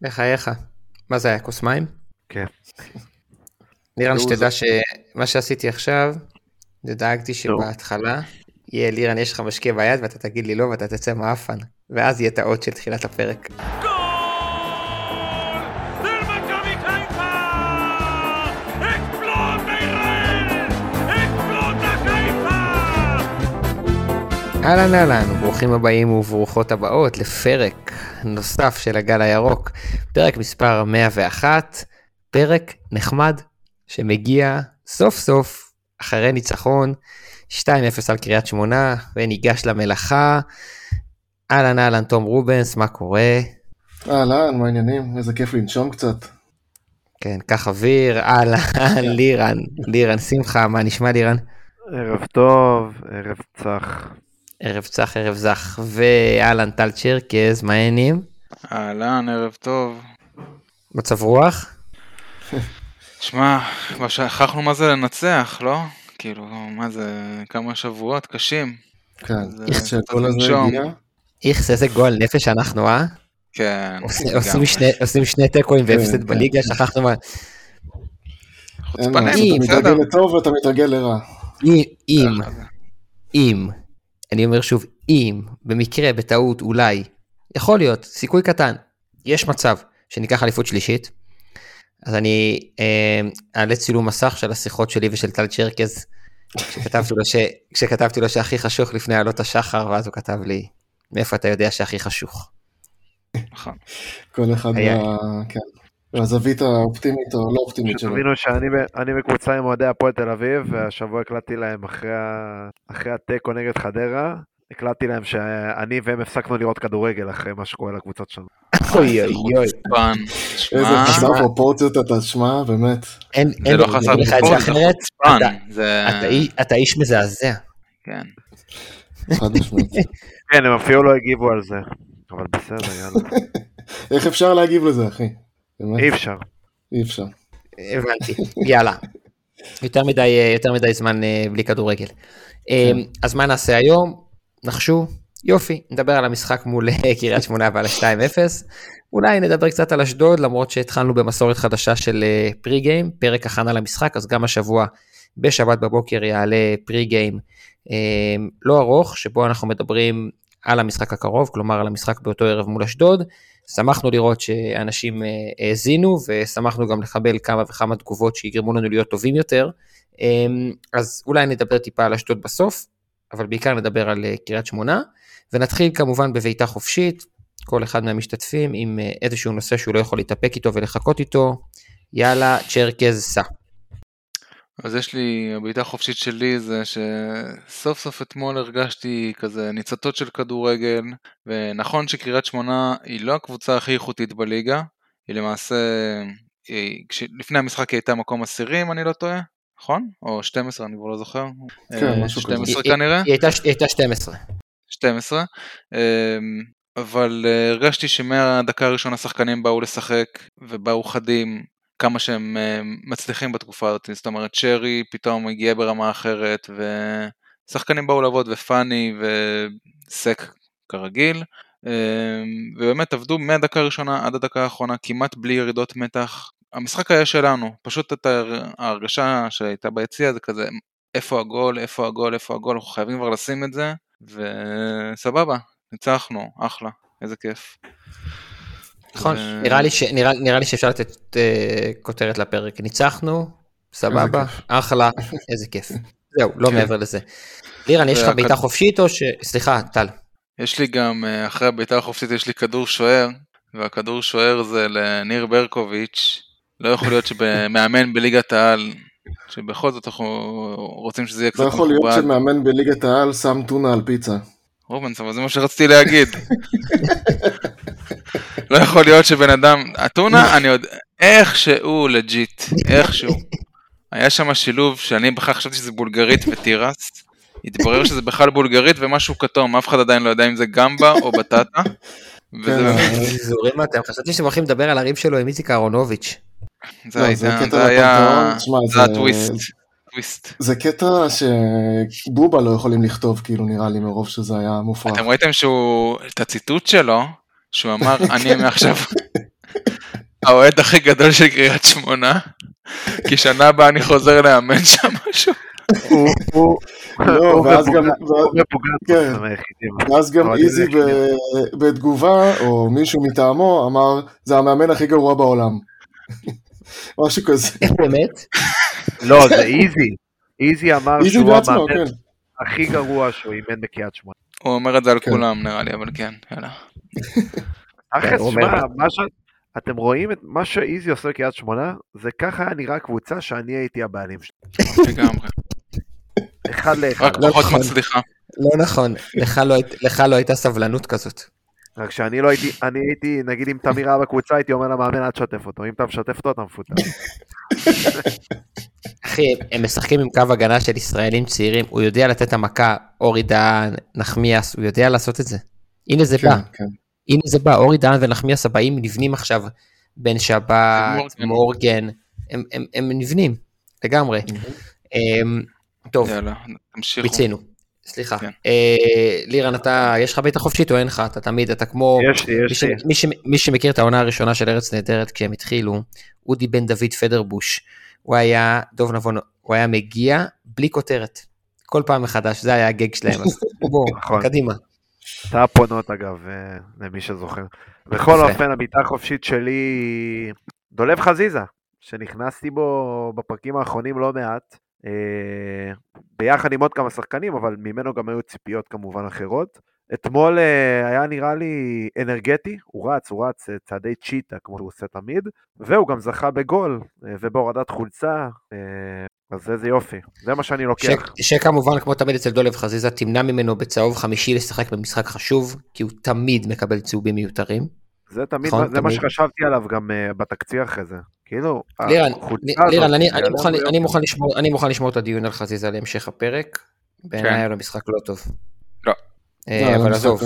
בחייך. מה זה היה, כוס מים? כן. לירן, שתדע שמה שעשיתי עכשיו, זה דאגתי שבהתחלה יהיה לירן, יש לך משקיע ביד ואתה תגיד לי לא ואתה תצא מעפן, ואז יהיה את האות של תחילת הפרק. אהלן אהלן, ברוכים הבאים וברוכות הבאות לפרק נוסף של הגל הירוק, פרק מספר 101, פרק נחמד שמגיע סוף סוף אחרי ניצחון 2-0 על קריית שמונה וניגש למלאכה. אהלן אהלן תום רובנס, מה קורה? אהלן, מה העניינים? איזה כיף לנשום קצת. כן, קח אוויר, אהלן, לירן, לירן שמחה, מה נשמע לירן? ערב טוב, ערב צח. ערב צח, ערב זך, ואהלן טל צ'רקז, מה העניינים? אהלן, ערב טוב. מצב רוח? שמע, שכחנו מה זה לנצח, לא? כאילו, מה זה, כמה שבועות קשים. כן, איך שהגול הזה הגיע. איכס, איזה גועל נפש אנחנו, אה? כן. עושים שני תיקואים כן, והפסד כן. בליגה, שכחנו מה... חוצפנים, אתה בסדר. מתרגל לטוב ואתה מתרגל לרע. אם, אם, אם, אני אומר שוב, אם, במקרה, בטעות, אולי, יכול להיות, סיכוי קטן, יש מצב שניקח אליפות שלישית, אז אני אה, אעלה צילום מסך של השיחות שלי ושל טל צ'רקז, כשכתבתי לו, ש... כשכתבתי לו שהכי חשוך לפני עלות השחר, ואז הוא כתב לי, מאיפה אתה יודע שהכי חשוך? נכון. כל אחד היה. מה... כן. והזווית האופטימית או לא אופטימית שלו. שתבינו שאני ב- אני בקבוצה עם אוהדי הפועל תל אביב, והשבוע הקלטתי להם אחרי התיקו נגד חדרה, הקלטתי להם שאני והם הפסקנו לראות כדורגל אחרי מה שקורה לקבוצות שלנו. אוי אוי אוי. איזה שמע, חסר פרופורציות אתה תשמע, באמת. אין, זה לא אני חסר אי- אתה איש מזעזע. כן. חד משמעית. כן, הם אפילו לא הגיבו על זה, אבל בסדר, יאללה. איך אפשר להגיב לזה, אחי? באמת, אי אפשר. אי אפשר. הבנתי, יאללה. יותר מדי, יותר מדי זמן אה, בלי כדורגל. אה, אז מה נעשה היום? נחשו, יופי, נדבר על המשחק מול אה, קריית שמונה ועל ה-2-0. אולי נדבר קצת על אשדוד, למרות שהתחלנו במסורת חדשה של אה, פרי גיים, פרק הכנה למשחק, אז גם השבוע בשבת בבוקר יעלה פרי גיים אה, לא ארוך, שבו אנחנו מדברים על המשחק הקרוב, כלומר על המשחק באותו ערב מול אשדוד. שמחנו לראות שאנשים אה, האזינו ושמחנו גם לקבל כמה וכמה תגובות שיגרמו לנו להיות טובים יותר. אה, אז אולי נדבר טיפה על אשדוד בסוף, אבל בעיקר נדבר על אה, קריית שמונה, ונתחיל כמובן בביתה חופשית, כל אחד מהמשתתפים עם אה, איזשהו נושא שהוא לא יכול להתאפק איתו ולחכות איתו. יאללה, צ'רקז סע. אז יש לי, הבעיטה החופשית שלי זה שסוף סוף אתמול הרגשתי כזה ניצתות של כדורגל, ונכון שקריית שמונה היא לא הקבוצה הכי איכותית בליגה, היא למעשה, היא, כש, לפני המשחק היא הייתה מקום עשירי אם אני לא טועה, נכון? או 12 אני כבר לא זוכר. כן, אה, משהו כזה. 12 היא- כנראה. היא הייתה, היא הייתה 12. 12, אמ, אבל אה, הרגשתי שמהדקה הראשונה השחקנים באו לשחק ובאו חדים כמה שהם אה, מצליחים בתקופה הזאת, זאת אומרת שרי פתאום הגיע ברמה אחרת ושחקנים באו לעבוד ופאני וסק כרגיל אמ, ובאמת עבדו מהדקה הראשונה עד הדקה האחרונה כמעט בלי ירידות מתח. המשחק היה שלנו, פשוט את ההר- ההרגשה שהייתה ביציע זה כזה איפה הגול, איפה הגול, איפה הגול, אנחנו חייבים כבר לשים את זה וסבבה, ניצחנו, אחלה, איזה כיף. נכון, ו- נראה לי, ש, נראה, נראה לי שאפשר לתת uh, כותרת לפרק. ניצחנו, סבבה, כיף. אחלה, איזה כיף. זהו, לא כן. מעבר לזה. לירן, יש לך בעיטה חופשית או ש... סליחה, טל. יש לי גם, אה, אחרי הבעיטה החופשית יש לי כדור שוער, והכדור שוער זה לניר ברקוביץ', לא יכול להיות שמאמן בליגת העל, שבכל זאת אנחנו רוצים שזה יהיה קצת לא יכול להיות מכובד. שמאמן בליגת העל שם טונה על פיצה. רובנס, אבל זה מה שרציתי להגיד. לא יכול להיות שבן אדם, הטונה, אני עוד, איכשהו legit, איכשהו. היה שם שילוב שאני בכלל חשבתי שזה בולגרית ותירס, התברר שזה בכלל בולגרית ומשהו כתום, אף אחד עדיין לא יודע אם זה גמבה או בטטה. וזה כן, באמת, מוזרים אתם, חשבתי שאתם הולכים לדבר על הריב שלו עם איציק אהרונוביץ'. זה לא, היה, זה- הטוויסט, טוויסט. זה קטע שבובה לא יכולים לכתוב, כאילו, נראה לי, מרוב שזה היה מופרך. אתם ראיתם שהוא, את הציטוט שלו, שהוא אמר, אני מעכשיו, האוהד הכי גדול של קריית שמונה, כי שנה הבאה אני חוזר לאמן שם משהו. לא, ואז גם- כן. ואז גם איזי בתגובה, או מישהו מטעמו אמר, זה המאמן הכי גרוע בעולם. משהו כזה. איך באמת? לא, זה איזי. איזי אמר שהוא המאמן כן. הכי גרוע שהוא אימן בקריית שמונה. הוא אומר את זה על כן. כולם נראה לי, אבל כן, יאללה. אחרי, הוא שמע. אתם רואים את מה שאיזי עושה בקריית שמונה? זה ככה היה נראה קבוצה שאני הייתי הבעלים שלה. לגמרי. אחד לאחד. רק לא פחות נכון. מצליחה. לא נכון, לך לא לך לא הייתה סבלנות כזאת. רק שאני לא הייתי, אני הייתי, נגיד אם תמיר היה בקבוצה, הייתי אומר למאמן אל תשתף אותו. אם אתה משתף אותו, אתה מפוטר. אחי, הם משחקים עם קו הגנה של ישראלים צעירים, הוא יודע לתת את המכה, אורי דהן, נחמיאס, הוא יודע לעשות את זה. הנה זה בא, כן, כן. הנה זה בא, אורי דהן ונחמיאס הבאים נבנים עכשיו, בן שבת, מורגן. הם, נבנים, לגמרי. אמ, טוב, יאללה, תמשיכו. מיצינו, סליחה. כן. אה, לירן, אתה, יש לך בעיטה חופשית או אין לך? אתה תמיד, אתה כמו... יש לי, מי, יש. לי. מי, שמכיר את העונה הראשונה של ארץ נהדרת כשהם התחילו, אודי בן דוד פדרבוש, הוא היה, דוב נבון, הוא היה מגיע בלי כותרת. כל פעם מחדש, זה היה הגג שלהם, אז בואו, נכון. קדימה. טאפונות אגב, אה, למי שזוכר. בכל. אופן, הבעיטה החופשית שלי דולב חזיזה, שנכנסתי בו בפרקים האחרונים לא מעט, ביחד עם עוד כמה שחקנים, אבל ממנו גם היו ציפיות כמובן אחרות. אתמול אה, היה נראה לי אנרגטי, הוא רץ, הוא רץ אה, צעדי צ'יטה כמו שהוא עושה תמיד, והוא גם זכה בגול אה, ובהורדת חולצה, אה, אז איזה יופי, זה מה שאני לוקח. ש... שכמובן, כמו תמיד אצל דולב חזיזה, תמנע ממנו בצהוב חמישי לשחק במשחק חשוב, כי הוא תמיד מקבל צהובים מיותרים. זה תמיד, נכון, זה מה תמיד. שחשבתי עליו גם uh, בתקציר אחרי זה. כאילו, לירן, החולצה לי- הזאת, לירן, אני, אני, מוכן. אני, מוכן לשמור, אני מוכן לשמור את הדיון על חזיזה להמשך הפרק. בעיניי כן. היה לו משחק לא טוב. לא. אה, לא, אבל עזוב.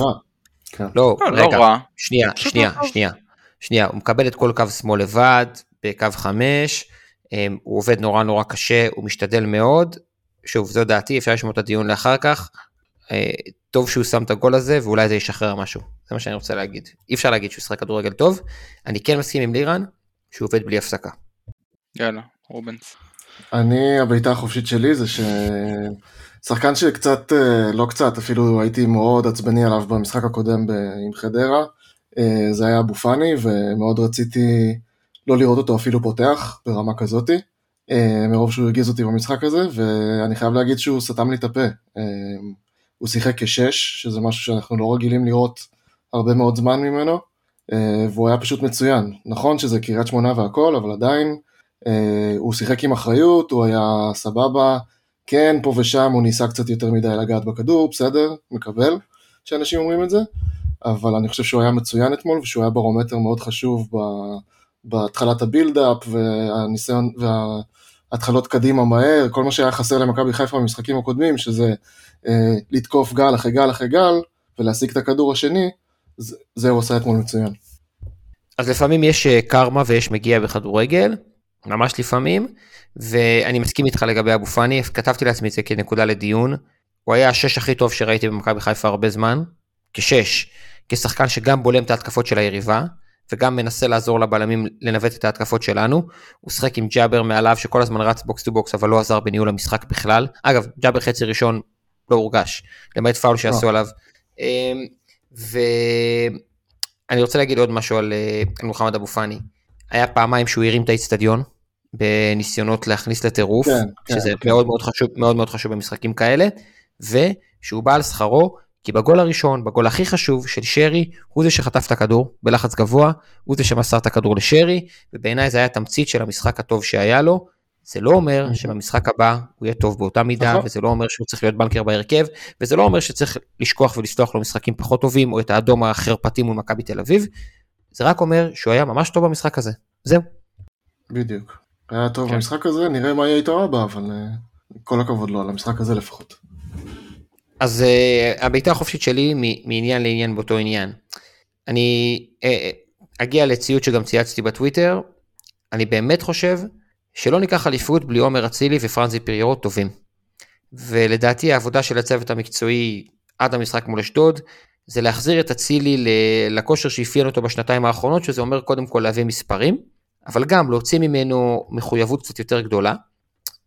כן. לא, לא, לא רגע. שנייה, שנייה, לא. שנייה, שנייה, הוא מקבל את כל קו שמאל לבד, בקו חמש, אמ, הוא עובד נורא נורא קשה, הוא משתדל מאוד, שוב, זו דעתי, אפשר לשמוע את הדיון לאחר כך, אה, טוב שהוא שם את הגול הזה, ואולי זה ישחרר משהו, זה מה שאני רוצה להגיד. אי אפשר להגיד שהוא שחק כדורגל טוב, אני כן מסכים עם לירן, שהוא עובד בלי הפסקה. יאללה, רובנס. אני, הבעיטה החופשית שלי זה ששחקן שקצת, אה, לא קצת, אפילו הייתי מאוד עצבני עליו במשחק הקודם ב- עם חדרה, אה, זה היה אבו פאני, ומאוד רציתי לא לראות אותו אפילו פותח ברמה כזאתי, אה, מרוב שהוא הרגיז אותי במשחק הזה, ואני חייב להגיד שהוא סתם לי את הפה. הוא שיחק כשש, שזה משהו שאנחנו לא רגילים לראות הרבה מאוד זמן ממנו, אה, והוא היה פשוט מצוין. נכון שזה קריית שמונה והכל, אבל עדיין, אה, הוא שיחק עם אחריות, הוא היה סבבה, כן, פה ושם הוא ניסה קצת יותר מדי לגעת בכדור, בסדר, מקבל שאנשים אומרים את זה, אבל אני חושב שהוא היה מצוין אתמול, ושהוא היה ברומטר מאוד חשוב בהתחלת הבילדאפ, והניסיון, וההתחלות קדימה מהר, כל מה שהיה חסר למכבי חיפה במשחקים הקודמים, שזה אה, לתקוף גל אחרי גל אחרי גל, ולהשיג את הכדור השני, זה, זה הוא עשה אתמול מצוין. אז לפעמים יש אה, קארמה ויש מגיע בכדורגל, ממש לפעמים, ואני מסכים איתך לגבי אבו פאני, כתבתי לעצמי את זה כנקודה לדיון, הוא היה השש הכי טוב שראיתי במכבי חיפה הרבה זמן, כשש, כשחקן שגם בולם את ההתקפות של היריבה, וגם מנסה לעזור לבלמים לנווט את ההתקפות שלנו, הוא שיחק עם ג'אבר מעליו שכל הזמן רץ box to box אבל לא עזר בניהול המשחק בכלל, אגב ג'אבר חצי ראשון לא הורגש, למעט פאול שעשו לא. עליו. אמ, ואני רוצה להגיד עוד משהו על, אה, על מוחמד אבו פאני. היה פעמיים שהוא הרים את האיצטדיון בניסיונות להכניס לטירוף, כן, כן, שזה כן. מאוד מאוד חשוב, מאוד מאוד חשוב במשחקים כאלה, ושהוא בא על שכרו, כי בגול הראשון, בגול הכי חשוב של שרי, הוא זה שחטף את הכדור בלחץ גבוה, הוא זה שמסר את הכדור לשרי, ובעיניי זה היה תמצית של המשחק הטוב שהיה לו. זה לא אומר Mhm. שבמשחק הבא הוא יהיה טוב באותה מידה, נכון. וזה לא אומר שהוא צריך להיות בנקר בהרכב, וזה לא אומר שצריך לשכוח ולסלוח לו משחקים פחות טובים, או את האדום החרפתי מול מכבי תל אביב, זה רק אומר שהוא היה ממש טוב במשחק הזה. זהו. בדיוק. היה טוב כן. במשחק הזה, נראה מה יהיה איתו הבא, אבל אה, כל הכבוד לו על המשחק הזה לפחות. אז uh, הבעיטה החופשית שלי מעניין לעניין באותו עניין. אני uh, אגיע לציוד שגם צייצתי בטוויטר, אני באמת חושב שלא ניקח אליפות בלי עומר אצילי ופרנזי פריירו טובים. ולדעתי העבודה של הצוות המקצועי עד המשחק מול אשדוד, זה להחזיר את אצילי לכושר שאפיין אותו בשנתיים האחרונות, שזה אומר קודם כל להביא מספרים, אבל גם להוציא ממנו מחויבות קצת יותר גדולה,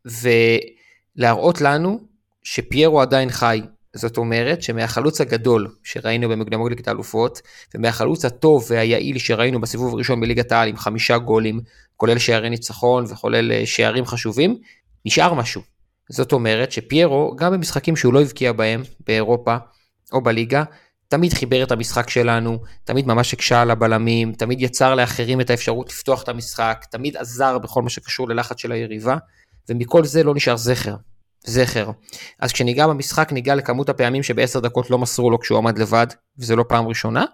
ולהראות לנו שפיירו עדיין חי. זאת אומרת שמהחלוץ הגדול שראינו במוקדמות ליגת האלופות, ומהחלוץ הטוב והיעיל שראינו בסיבוב הראשון בליגת העל עם חמישה גולים, כולל שערי ניצחון וכולל אה, שערים חשובים, נשאר משהו. זאת אומרת שפיירו, גם במשחקים שהוא לא הבקיע בהם, באירופה או בליגה, תמיד חיבר את המשחק שלנו, תמיד ממש הקשה על הבלמים, תמיד יצר לאחרים את האפשרות לפתוח את המשחק, תמיד עזר בכל מה שקשור ללחץ של היריבה, ומכל זה לא נשאר זכר. זכר. אז כשניגע במשחק ניגע לכמות הפעמים שבעשר דקות לא מסרו לו כשהוא עמד לבד, וזה לא פעם ראשונה,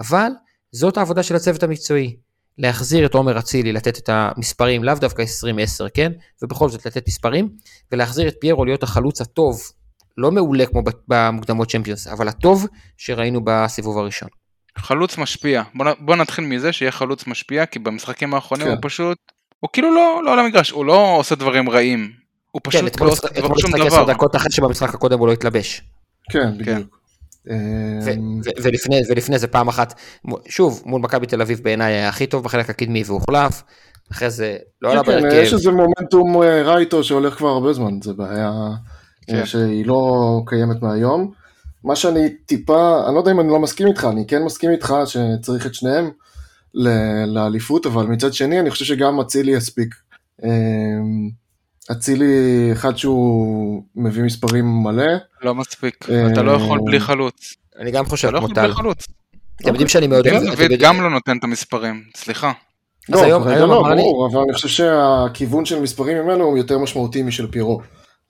אבל זאת העבודה של הצוות המקצועי. להחזיר את עומר אצילי, לתת את המספרים, לאו דווקא 20-10, כן? ובכל זאת לתת מספרים, ולהחזיר את פיירו להיות החלוץ הטוב, לא מעולה כמו במוקדמות צ'מפיונס, אבל הטוב שראינו בסיבוב הראשון. חלוץ משפיע. בוא, בוא נתחיל מזה שיהיה חלוץ משפיע, כי במשחקים האחרונים כן. הוא פשוט, הוא כאילו לא, לא על המגרש, הוא לא עושה דברים רעים. הוא כן, פשוט כן, לא עושה שום דבר. עשר דקות אחרי שבמשחק הקודם הוא לא התלבש. כן, בדיוק. אמ, ולפני, ולפני זה פעם אחת, שוב, מול מכבי תל אביב בעיניי היה הכי טוב בחלק הקדמי והוחלף, אחרי זה לא עלה כן, כן, בהרכב. יש איזה מומנטום אה, רע איתו שהולך כבר הרבה זמן, זה בעיה אה, כן. שהיא לא קיימת מהיום. מה שאני טיפה, אני לא יודע אם אני לא מסכים איתך, אני כן מסכים איתך שצריך את שניהם לאליפות, אבל מצד שני אני חושב שגם אצילי יספיק. אצילי, אחד שהוא מביא מספרים מלא. לא מספיק, אתה לא יכול בלי חלוץ. אני גם חושב כמו טל. אתה לא יכול בלי חלוץ. אתם יודעים שאני מאוד אוהב... דוד גם לא נותן את המספרים, סליחה. לא, כרגע לא, ברור, אבל אני חושב שהכיוון של מספרים ממנו הוא יותר משמעותי משל פירו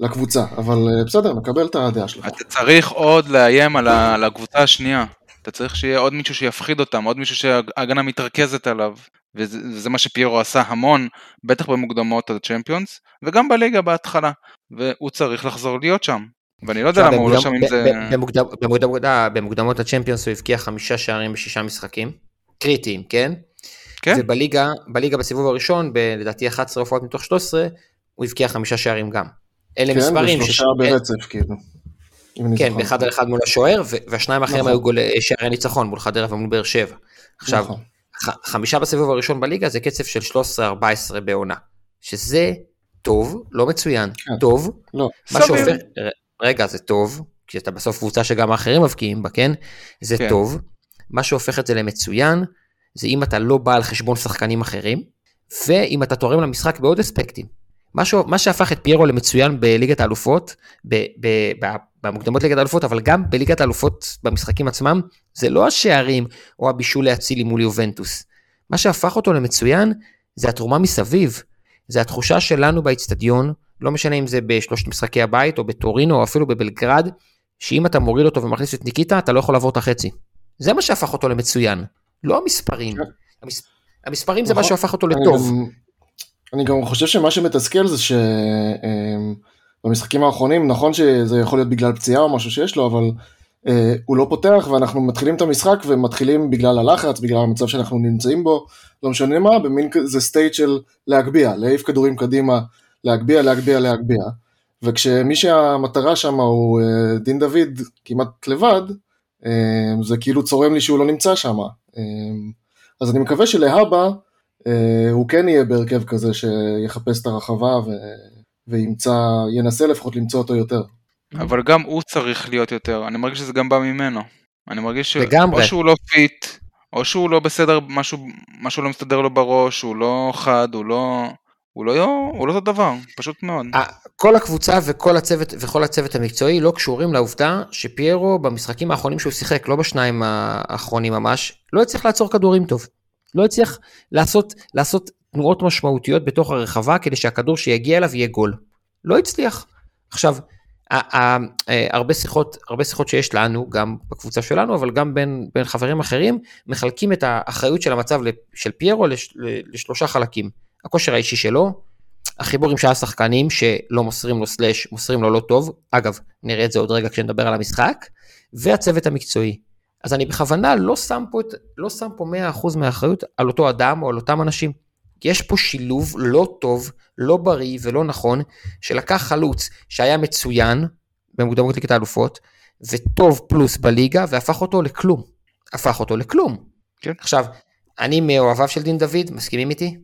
לקבוצה, אבל אה, בסדר, מקבל את הדעה שלך. אתה צריך עוד לאיים על הקבוצה השנייה. אתה צריך שיהיה עוד מישהו שיפחיד אותם, עוד מישהו שההגנה מתרכזת עליו. וזה מה שפיירו עשה המון, בטח במוקדמות הצ'מפיונס, וגם בליגה בהתחלה, והוא צריך לחזור להיות שם. ואני לא יודע למה הוא לא שם עם זה... במוקדמות הצ'מפיונס הוא הבקיע חמישה שערים בשישה משחקים, קריטיים, כן? כן. ובליגה, בליגה בסיבוב הראשון, לדעתי 11 הופעות מתוך 13, הוא הבקיע חמישה שערים גם. אלה כן, מספרים... כן, ושלושה ברצף, כאילו. כן, באחד על אחד מול השוער, והשניים האחרים נכון. היו גול, שערי ניצחון מול חדרה ומול באר שבע. עכשיו, נכון. חמישה בסיבוב הראשון בליגה זה קצב של 13-14 בעונה, שזה טוב, לא מצוין, כן. טוב, לא. מה שהופך, רגע זה טוב, כי אתה בסוף קבוצה שגם האחרים מבקיעים בה, כן? זה כן. טוב, מה שהופך את זה למצוין, זה אם אתה לא בא על חשבון שחקנים אחרים, ואם אתה תורם למשחק בעוד אספקטים. מה, ש... מה שהפך את פיירו למצוין בליגת האלופות, ב... ב... ב... במוקדמות ליגת האלופות, אבל גם בליגת האלופות במשחקים עצמם, זה לא השערים או הבישול להצילי מול יובנטוס. מה שהפך אותו למצוין זה התרומה מסביב, זה התחושה שלנו באיצטדיון, לא משנה אם זה בשלושת משחקי הבית או בטורינו או אפילו בבלגרד, שאם אתה מוריד אותו ומכניס את ניקיטה אתה לא יכול לעבור את החצי. זה מה שהפך אותו למצוין, לא המספרים. כן. המס... המספרים זה מה נכון. שהפך אותו לטוב. אני גם חושב שמה שמתסכל זה ש... במשחקים האחרונים, נכון שזה יכול להיות בגלל פציעה או משהו שיש לו, אבל אה, הוא לא פותח ואנחנו מתחילים את המשחק ומתחילים בגלל הלחץ, בגלל המצב שאנחנו נמצאים בו, לא משנה מה, במין כזה סטייט של להגביה, להעיף כדורים קדימה, להגביה, להגביה, להגביה. וכשמי שהמטרה שם הוא אה, דין דוד כמעט לבד, אה, זה כאילו צורם לי שהוא לא נמצא שם. אז אני מקווה שלהבא הוא כן יהיה בהרכב כזה שיחפש את הרחבה ו... וימצא, ינסה לפחות למצוא אותו יותר. אבל גם הוא צריך להיות יותר, אני מרגיש שזה גם בא ממנו. אני מרגיש שאו שהוא לא fit, או שהוא לא בסדר, משהו, משהו לא מסתדר לו בראש, הוא לא חד, הוא לא... הוא לא, הוא לא אותו דבר, פשוט מאוד. כל הקבוצה וכל הצוות, וכל הצוות המקצועי לא קשורים לעובדה שפיירו במשחקים האחרונים שהוא שיחק, לא בשניים האחרונים ממש, לא הצליח לעצור כדורים טוב. לא הצליח לעשות, לעשות תנועות משמעותיות בתוך הרחבה כדי שהכדור שיגיע אליו יהיה גול. לא הצליח. עכשיו, הרבה שיחות, הרבה שיחות שיש לנו, גם בקבוצה שלנו, אבל גם בין, בין חברים אחרים, מחלקים את האחריות של המצב של פיירו לש, לשלושה חלקים. הכושר האישי שלו, החיבור עם שאר השחקנים שלא מוסרים לו סלאש, מוסרים לו לא טוב, אגב, נראה את זה עוד רגע כשנדבר על המשחק, והצוות המקצועי. אז אני בכוונה לא שם פה, את, לא שם פה 100% מהאחריות על אותו אדם או על אותם אנשים. כי יש פה שילוב לא טוב, לא בריא ולא נכון, שלקח חלוץ שהיה מצוין במוקדמות ליגת האלופות, וטוב פלוס בליגה, והפך אותו לכלום. הפך אותו לכלום. כן. עכשיו, אני מאוהביו של דין דוד, מסכימים איתי?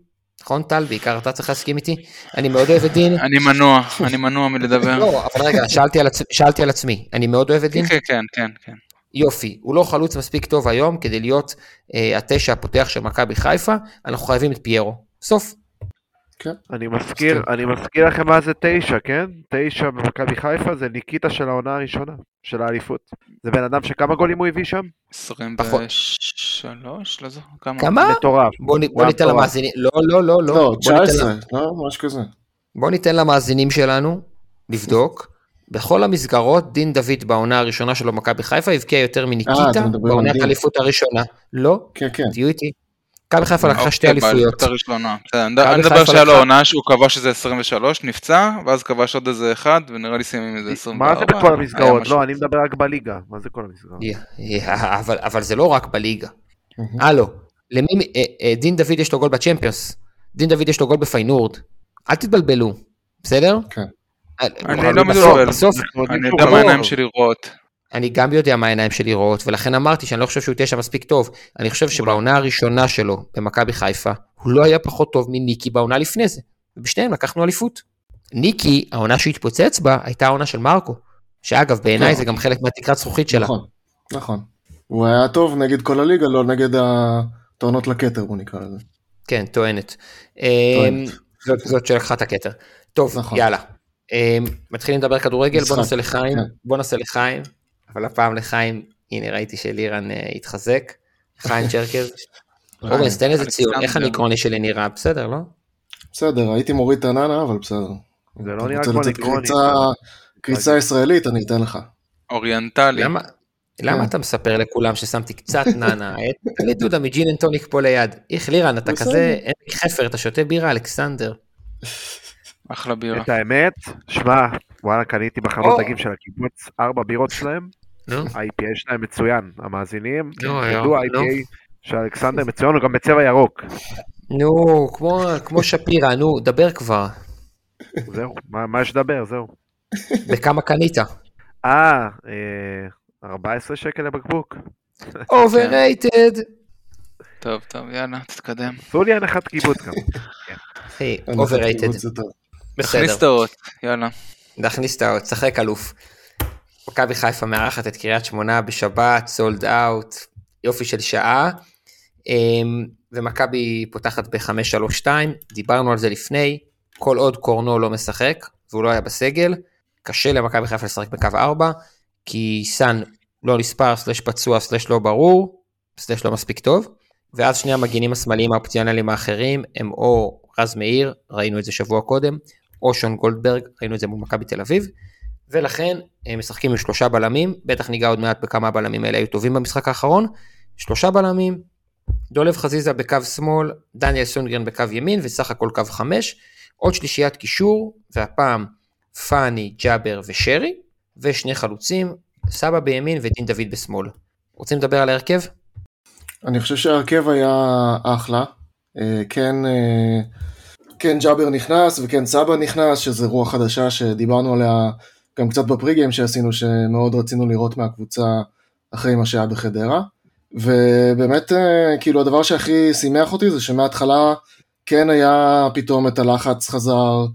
נכון טל? בעיקר אתה צריך להסכים איתי. אני מאוד אוהב את דין. אני מנוע, אני מנוע מלדבר. לא, אבל רגע, שאלתי על, עצ... שאלתי על עצמי. אני מאוד אוהב את דין. כן, כן, כן, כן. יופי, הוא לא חלוץ מספיק טוב היום כדי להיות אה, התשע הפותח של מכבי חיפה, אנחנו חייבים את פיירו. סוף. אני מזכיר, אני מזכיר לכם מה זה תשע, כן? תשע במכבי חיפה זה ניקיטה של העונה הראשונה, של האליפות. זה בן אדם שכמה גולים הוא הביא שם? 23, לא זוכר, כמה? כמה? מטורף. בוא, ניתן. למאזינים, לא, לא, לא, לא. לא, בוא ניתן 19, לה- לא, משהו כזה. בוא ניתן למאזינים שלנו לבדוק. בכל המסגרות, דין דוד בעונה הראשונה שלו במכבי חיפה הבקיע יותר אה, מניקיטה על בעונת. האליפות הראשונה. לא, כן, כן. תהיו איתי. מכבי חיפה לקחה שתי אוקיי, אליפויות. אני מדבר שהיה לו עונה שהוא כבש איזה 23, נפצע, ואז כבש עוד איזה אחד, ונראה לי סיימים איזה 24. מה זה בכל המסגרות? לא, אני מדבר רק בליגה. מה זה כל המסגרות? אבל, אבל זה לא רק בליגה. הלו, אה, אה, דין דוד יש לו גול בצ'מפיונס, דין דוד יש לו גול בפיינורד, אל תתבלבלו, בסדר? כן. אני לא יודעים אני יודע מה. העיניים שלי רואות. אני גם יודע מה העיניים שלי רואות, ולכן אמרתי שאני לא חושב שהוא תשע מספיק טוב. אני חושב שבעונה הראשונה שלו במכבי חיפה, הוא לא היה פחות טוב מניקי בעונה לפני זה, ובשניהם לקחנו אליפות. ניקי, העונה שהוא התפוצץ בה, הייתה העונה של מרקו, שאגב, בעיניי כן. זה גם חלק מהתקרת זכוכית שלה. נכון, נכון. הוא היה טוב נגד כל הליגה, לא נגד הטוענות לכתר, בוא נקרא לזה. כן, טוענת. טוענת. אמ, זאת, זאת שלקחה את הכתר. טוב, נכון. יאללה. אמ, מתחילים לדבר כדורגל, בוא נעשה לחיים, כן. בוא נעשה לחיים, אבל הפעם לחיים, הנה ראיתי שלירן אה, התחזק, חיים צ'רקז. אורנס, תן איזה ציון, איך. הנגרוני שלי נראה, בסדר, לא? בסדר, הייתי מוריד את הננה, אבל בסדר. זה לא נראה כמו נגרוני. קריצה- ישראלית, אני אתן לך. אוריינטלי. למה? כן. אתה מספר לכולם ששמתי קצת? אה, תן לי דודה מג'ין אנד טוניק פה ליד. איך לירן, אתה. כזה עמק חפר, אתה שותה בירה, אלכסנדר. אחלה בירה. את האמת, שמע, וואלה, קניתי בחנות. דגים של הקיבוץ ארבע בירות שלהם, ה-IPA שלהם מצוין, המאזינים, נו, תדעו, נו. ה-IPA של אלכסנדר מצוין, הוא גם בצבע ירוק. נו, כמו- כמו שפירא, נו, דבר כבר. זהו, מה מה יש לדבר, זהו. בכמה קנית? אה, אה, 14 שקל לבקבוק. overrated. טוב, טוב, יאללה, תתקדם. עשו לי הנחת קיבוץ גם. אחי, overrated. תכניס את האות, יאללה. להכניס את האות, שחק אלוף. מכבי חיפה מארחת את קריית שמונה בשבת, sold out, יופי של שעה. אמ, ומכבי פותחת ב-5-3-2, דיברנו על זה לפני, כל עוד קורנו לא משחק, והוא לא היה בסגל, קשה למכבי חיפה לשחק בקו 4, כי סאן לא נספר, סלש פצוע, סלש לא ברור, סלש לא מספיק טוב, ואז שני המגינים השמאליים האופציונליים האחרים הם או רז מאיר, ראינו את זה שבוע קודם, או שון גולדברג, ראינו את זה מול מכבי תל אביב, ולכן הם משחקים עם שלושה בלמים, בטח ניגע עוד מעט בכמה הבלמים האלה היו טובים במשחק האחרון, שלושה בלמים, דולב חזיזה בקו שמאל, דניאל סונגרן בקו ימין וסך הכל קו חמש, עוד שלישיית קישור, והפעם פאני, ג'אבר ושרי, ושני חלוצים, סבא בימין ודין דוד בשמאל. רוצים לדבר על ההרכב? אני חושב שההרכב היה אחלה. אה, כן, אה, כן ג'אבר נכנס וכן סבא נכנס, שזה רוח חדשה שדיברנו עליה גם קצת בפריגיים שעשינו, שמאוד רצינו לראות מהקבוצה אחרי מה שהיה בחדרה. ובאמת, אה, כאילו הדבר שהכי שימח אותי זה שמההתחלה כן היה פתאום את הלחץ חזר,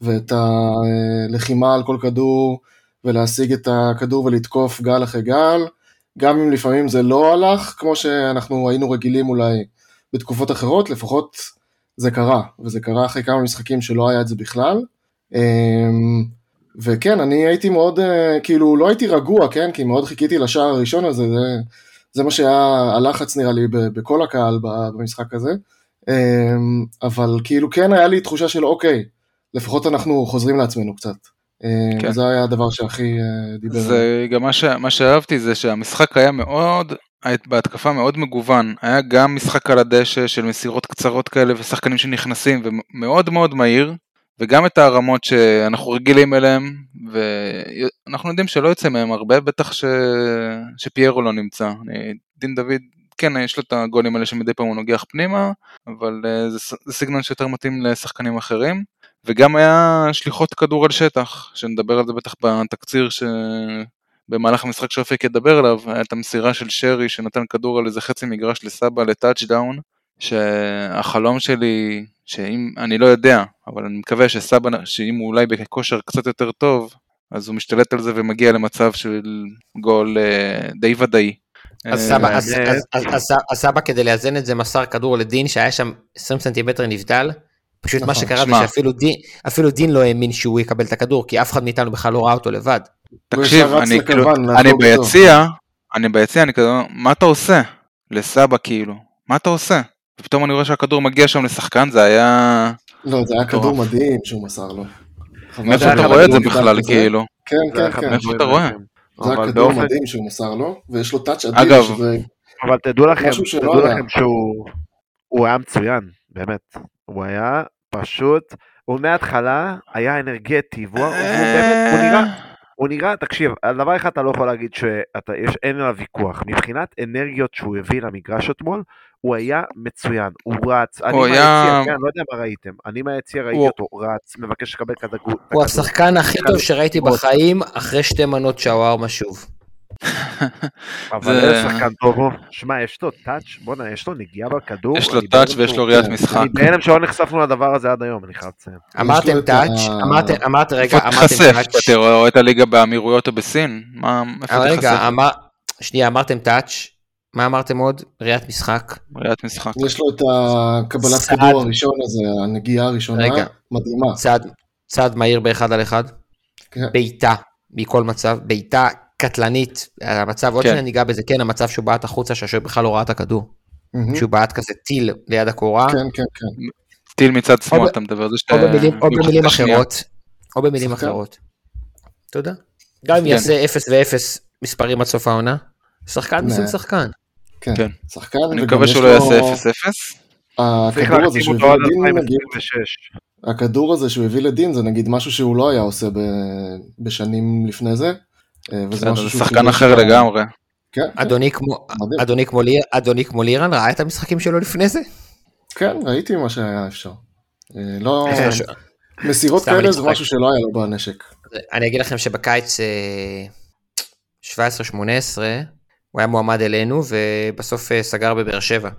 ואת הלחימה על כל כדור, ולהשיג את הכדור ולתקוף גל אחרי גל. גם אם לפעמים זה לא הלך, כמו שאנחנו היינו רגילים אולי בתקופות אחרות, לפחות זה קרה, וזה קרה אחרי כמה משחקים שלא היה את זה בכלל. אמ, וכן, אני הייתי מאוד, אה, כאילו, לא הייתי רגוע, כן? כי מאוד חיכיתי לשער הראשון הזה, זה, זה מה שהיה הלחץ נראה לי בכל הקהל במשחק הזה. אמ, אבל כאילו כן היה לי תחושה של אוקיי, לפחות אנחנו חוזרים לעצמנו קצת. אמ, כן. זה היה הדבר שהכי אה, דיבר. זה גם מה, ש... מה שאהבתי זה שהמשחק היה מאוד, בהתקפה מאוד מגוון, היה גם משחק על הדשא של מסירות קצרות כאלה ושחקנים שנכנסים ומאוד מאוד מהיר, וגם את הרמות שאנחנו רגילים אליהם, ואנחנו יודעים שלא יוצא מהם הרבה, בטח ש... שפיירו לא נמצא. אני... דין דוד, כן, יש לו את הגולים האלה שמדי פעם הוא נוגח פנימה, אבל אה, זה, ס- זה סגנון שיותר מתאים לשחקנים אחרים. וגם היה שליחות כדור על שטח, שנדבר על זה בטח בתקציר שבמהלך המשחק שאופק ידבר עליו, היה את המסירה של שרי שנתן כדור על איזה חצי מגרש לסבא ל touchdown, שהחלום שלי שאם, אני לא יודע, אבל אני מקווה שסבא, שאם הוא אולי בכושר קצת יותר טוב, אז הוא משתלט על זה ומגיע למצב של גול אה, די ודאי. אה, אז- אז סבא כדי לאזן את זה מסר כדור לדין שהיה שם 20 סנטימטר נבדל. פשוט מה נכון. שקרה זה. שאפילו דין, אפילו דין לא האמין שהוא יקבל את הכדור, כי אף אחד מאיתנו בכלל לא ראה אותו לבד. תקשיב, אני כאילו, אני. ביציע, אני ביציע, אני כזה, מה אתה עושה? לסבא כאילו, מה אתה עושה? ופתאום אני רואה שהכדור מגיע שם לשחקן, זה היה... לא, זה היה מטורף. כדור מדהים שהוא מסר לו. מאיפה אתה רואה את זה כדור בכלל, כזה. כאילו? כן, זה כן, כן. מאיפה אתה רואה? זה היה כדור באופן- מדהים שהוא מסר לו, ויש לו טאץ' אדיר, אגב, שזה... אבל תדעו לכם, תדעו. לכם שהוא הוא היה מצוין, באמת. הוא היה פשוט, הוא מההתחלה היה אנרגטי, והוא הוא באמת, הוא נראה, הוא נראה, תקשיב, על דבר אחד אתה לא יכול להגיד שאין עליו ויכוח. מבחינת אנרגיות שהוא הביא למגרש אתמול, הוא היה מצוין, הוא רץ, אני הוא היה- מהיציע, כן, לא יודע מה ראיתם, אני מהיציע ראיתי הוא- אותו רץ, מבקש לקבל כדור. הוא. השחקן הכי טוב שראיתי. בחיים אחרי שתי מנות שווארמה שוב. אבל זה- שחקן טוב. שמע, יש לו טאץ', בואנה, יש לו נגיעה בכדור. יש לו טאץ' בהלם ויש לו ראיית. משחק. אני בהלם שלא נחשפנו לדבר הזה עד היום, אני חייב לציין. אמרתם טאץ', אמרתם, אמרתם, רגע, איפה אמרתם? טאץ', אתה רואה את הליגה באמירויות או בסין? מה, איפה אה? רגע, אמר, שנייה, אמרתם טאץ', מה אמרתם עוד? ראיית משחק. ראיית משחק. יש לו את הקבלת. כדור הראשון הזה, הנגיעה הראשונה, רגע. מדהימה. צעד, צעד מהיר באחד על אחד. כן. בעיטה מכל מצב, בעיטה קטלנית. המצב, עוד כן. שניה ניגע בזה, כן, המצב שהוא בעט החוצה, שהשוער בכלל לא ראה את הכדור. שהוא בעט כזה טיל ליד הקורה. כן, כן, כן. טיל מצד שמאל אתה מדבר. זה במילים, או במילים. אחרות. או במילים. אחרות. תודה. גם אם כן. יעשה 0 ו-0 מספרים עד סוף העונה, שחקן. מסוג שחקן. כן. כן. שחקן, אני מקווה שהוא לא יעשה 0-0. צריך הכדור הזה שהוא הביא לדין, נגיד, 2026. הכדור הזה שהוא הביא לדין זה נגיד משהו שהוא לא היה עושה ב- בשנים לפני זה. אה, וזה בסדר, משהו זה שהוא שחקן חידש אחר לגמרי. כן, כן, אדוני כמו-. אדוני כמו ליר- אדוני כמו לירן ראה את המשחקים שלו לפני זה? כן, ראיתי מה שהיה אפשר. אה, לא, אה, מסירות כאלה זה. משהו שלא היה לו בנשק. אני אגיד לכם שבקיץ אה, 17-18 הוא היה מועמד אלינו ובסוף סגר בבאר שבע.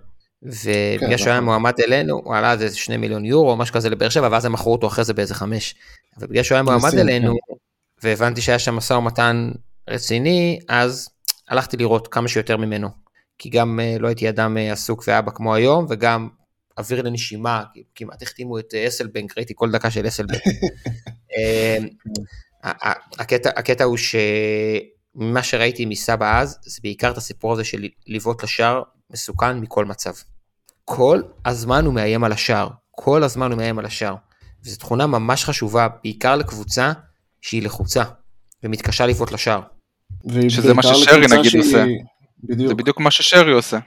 ובגלל כן, שהוא היה נכון. מועמד אלינו הוא עלה איזה 2 מיליון יורו או משהו כזה לבאר שבע ואז הם מכרו אותו אחרי זה באיזה חמש. אבל בגלל שהוא היה מועמד אלינו כן. והבנתי שהיה שם משא ומתן רציני אז הלכתי לראות כמה שיותר ממנו. כי גם אה, לא הייתי אדם אה, עסוק ואבא כמו היום וגם אוויר לנשימה כמעט החתימו את אה, אסלבנק ראיתי כל דקה של אסלבנק. ה- הקטע, הקטע הוא שמה שראיתי מסבא אז, זה בעיקר את הסיפור הזה של לבעוט לשער מסוכן מכל מצב. כל הזמן הוא מאיים על השער, כל הזמן הוא מאיים על השער. וזו תכונה ממש חשובה, בעיקר לקבוצה שהיא לחוצה ומתקשה לבעוט לשער. שזה מה ששרי נגיד שהיא- עושה. בדיוק. זה בדיוק מה ששרי עושה.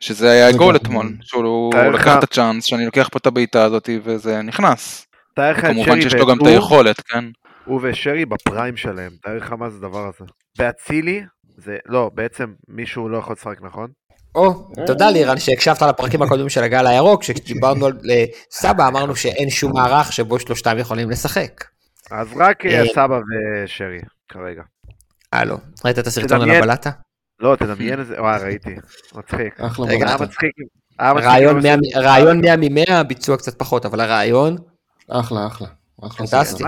שזה היה לגמרי. גול אתמול, שהוא תאר לך- לקח את הצ'אנס שאני לוקח פה את הבעיטה הזאת וזה נכנס. תאר לך את כמובן שרי שיש לו גם את היכולת, כן? הוא ושרי בפריים שלהם, תאר לך מה זה הדבר הזה. באצילי, זה, לא, בעצם מישהו לא יכול לשחק, נכון? או, תודה לירן שהקשבת לפרקים הקודמים של הגל הירוק, כשדיברנו על אה, סבא אמרנו שאין שום מערך שבו שלושתם יכולים לשחק. אז רק אה, אה, סבא ושרי, כרגע. הלו, ראית את הסרטון על. הבלטה? לא, תדמיין את זה, וואי, ראיתי. מצחיק. אחלה היה בלטה. מצחיק. רעיון אם 100 עושים- רעיון 100 מ-100, ביצוע קצת פחות, אבל הרעיון, אחלה, אחלה. פנטסטי.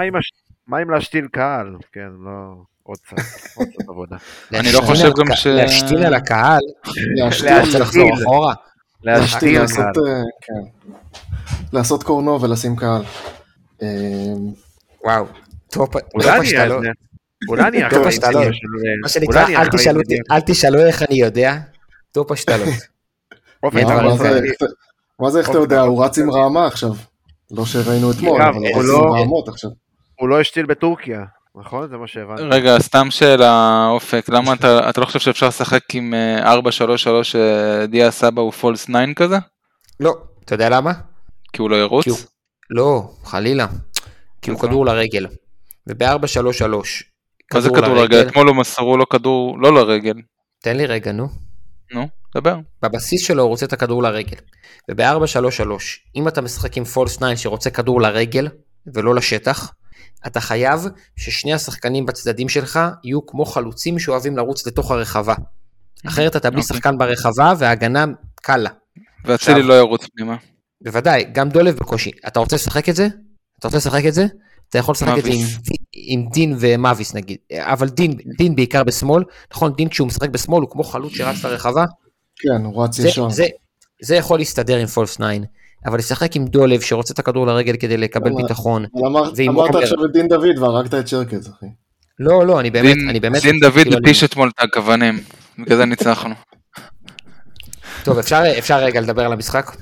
מה עם להשתין קהל? כן, לא... עוד קצת, עבודה. אני לא חושב גם ש- להשתין על הקהל, רוצה לחזור להשתין. אחורה? קהל. אה, כן. לעשות קורנו ולשים קהל. אה, וואו, top top אולי אני השתלות. אולי אני טוב, אחראי. של- מה שנקרא, אל תשאלו איך אני יודע, top השתלות. אופן, מה- זה- איך אתה- יודע, הוא רץ עם רעמה עכשיו. לא שראינו אתמול, אבל הוא רץ לא- עם רעמות עכשיו. הוא לא השתיל בטורקיה, נכון? זה מה שהבנתי. רגע, סתם שאלה, אופק, למה אתה אתה לא חושב שאפשר לשחק עם אה, 4-3-3 שדיה סבא הוא false 9 כזה? לא, אתה יודע למה? כי הוא לא ירוץ? לא, חלילה. כי הוא נכון. כדור לרגל. וב-4-3-3, מה זה כדור לרגל? אתמול הוא מסרו לו כדור לא לרגל. תן לי רגע, נו. נו, דבר. בבסיס שלו הוא רוצה את הכדור לרגל. וב-4-3-3, אם אתה משחק עם פולס 9 שרוצה כדור לרגל ולא לשטח, אתה חייב ששני השחקנים בצדדים שלך יהיו כמו חלוצים שאוהבים לרוץ לתוך הרחבה. אחרת אתה בלי אוקיי. שחקן ברחבה וההגנה קלה. ואצילי עכשיו- לא ירוץ פנימה. בוודאי, גם דולב בקושי. אתה רוצה לשחק את זה? אתה רוצה לשחק את זה? אתה יכול לשחק את זה עם. עם דין ומאביס נגיד, אבל דין, דין בעיקר בשמאל, נכון, דין כשהוא משחק בשמאל הוא כמו חלוץ שרץ לרחבה, כן, הוא רץ זה, ישר. זה, זה יכול להסתדר עם פולס 9, אבל לשחק עם דולב שרוצה את הכדור לרגל כדי לקבל אבל- ביטחון, אבל אמרת. עכשיו את דין דוד והרגת את שרקז, אחי. לא, לא, אני באמת, דין- אני באמת, דין דוד כאילו, הפיש אתמול את הכוונים, בגלל זה ניצחנו. טוב, אפשר, אפשר רגע לדבר על המשחק?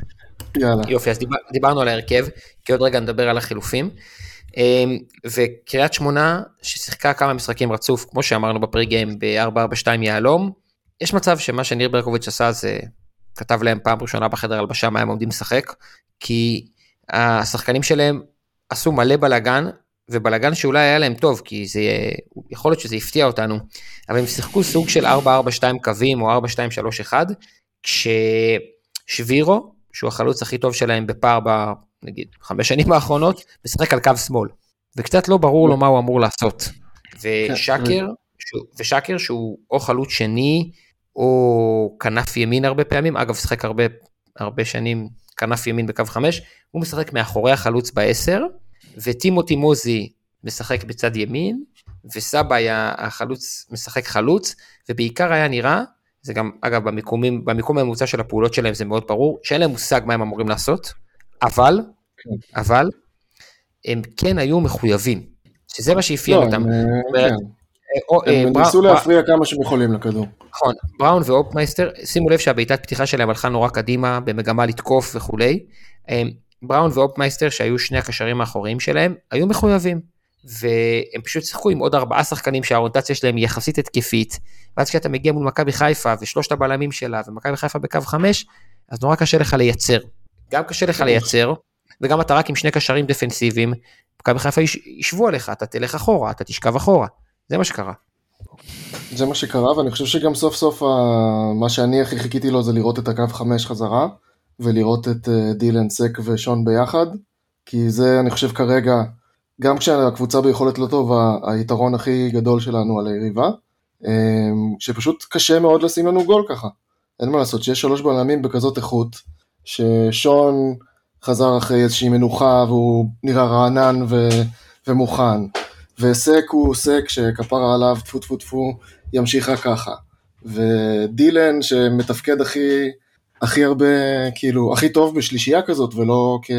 יאללה. יופי, אז דיבר, דיברנו על ההרכב, כי עוד רגע נדבר על החילופים. אמ, וקריית שמונה, ששיחקה כמה משחקים רצוף, כמו שאמרנו בפרי גיים, ב-442 יהלום, יש מצב שמה שניר ברקוביץ' עשה זה כתב להם פעם ראשונה בחדר הלבשה מה הם עומדים לשחק, כי השחקנים שלהם עשו מלא בלאגן, ובלאגן שאולי היה להם טוב, כי זה יכול להיות שזה הפתיע אותנו, אבל הם שיחקו סוג של 442 קווים או 4231, כששבירו, שהוא החלוץ הכי טוב שלהם בפער. נגיד חמש שנים האחרונות, משחק על קו שמאל, וקצת לא ברור לו מה הוא אמור לעשות. ושקר, שהוא, ושקר שהוא או חלוץ שני, או כנף ימין הרבה פעמים, אגב שיחק הרבה, הרבה שנים כנף ימין בקו חמש, הוא משחק מאחורי החלוץ בעשר, וטימותי מוזי משחק בצד ימין, וסבא היה החלוץ, משחק חלוץ, ובעיקר היה נראה, זה גם, אגב, במיקומים, במיקום הממוצע של הפעולות שלהם זה מאוד ברור, שאין להם מושג מה הם אמורים לעשות, אבל, כן. אבל, הם כן היו מחויבים, שזה מה שאפיין לא, אותם. הם, אה, כן. אה, אה, ניסו להפריע כמה שהם יכולים לכדור. נכון, בראון ואופמייסטר, שימו לב שהבעיטת פתיחה שלהם הלכה נורא קדימה, במגמה לתקוף וכולי. הם- בראון ואופמייסטר, שהיו שני הקשרים האחוריים שלהם, היו מחויבים. והם פשוט שיחקו עם עוד ארבעה שחקנים שהאוריינטציה שלהם היא יחסית התקפית, ואז כשאתה מגיע מול מכבי חיפה ושלושת הבלמים שלה, ומכבי חיפה בקו חמש, אז נורא קשה לך לייצר. גם קשה לך לייצר, וגם אתה רק עם שני קשרים דפנסיביים, מכבי חיפה יש- ישבו עליך, אתה תלך אחורה, אתה תשכב אחורה. זה מה שקרה. זה מה שקרה, ואני חושב שגם סוף סוף מה שאני הכי חיכיתי לו זה לראות את הקו חמש חזרה, ולראות את אה, דילן סק ושון ביחד, כי זה אני חושב כרגע, גם כשהקבוצה ביכולת לא טובה, היתרון הכי גדול שלנו על היריבה, אה, שפשוט קשה מאוד לשים לנו גול ככה. אין מה לעשות, שיש שלוש בלמים בכזאת איכות, ששון חזר אחרי איזושהי מנוחה והוא נראה רענן ו... ומוכן. וסק הוא סק שכפרה עליו טפו טפו טפו ימשיך רק ככה. ודילן שמתפקד הכי, הכי הרבה, כאילו, הכי טוב בשלישייה כזאת ולא כ,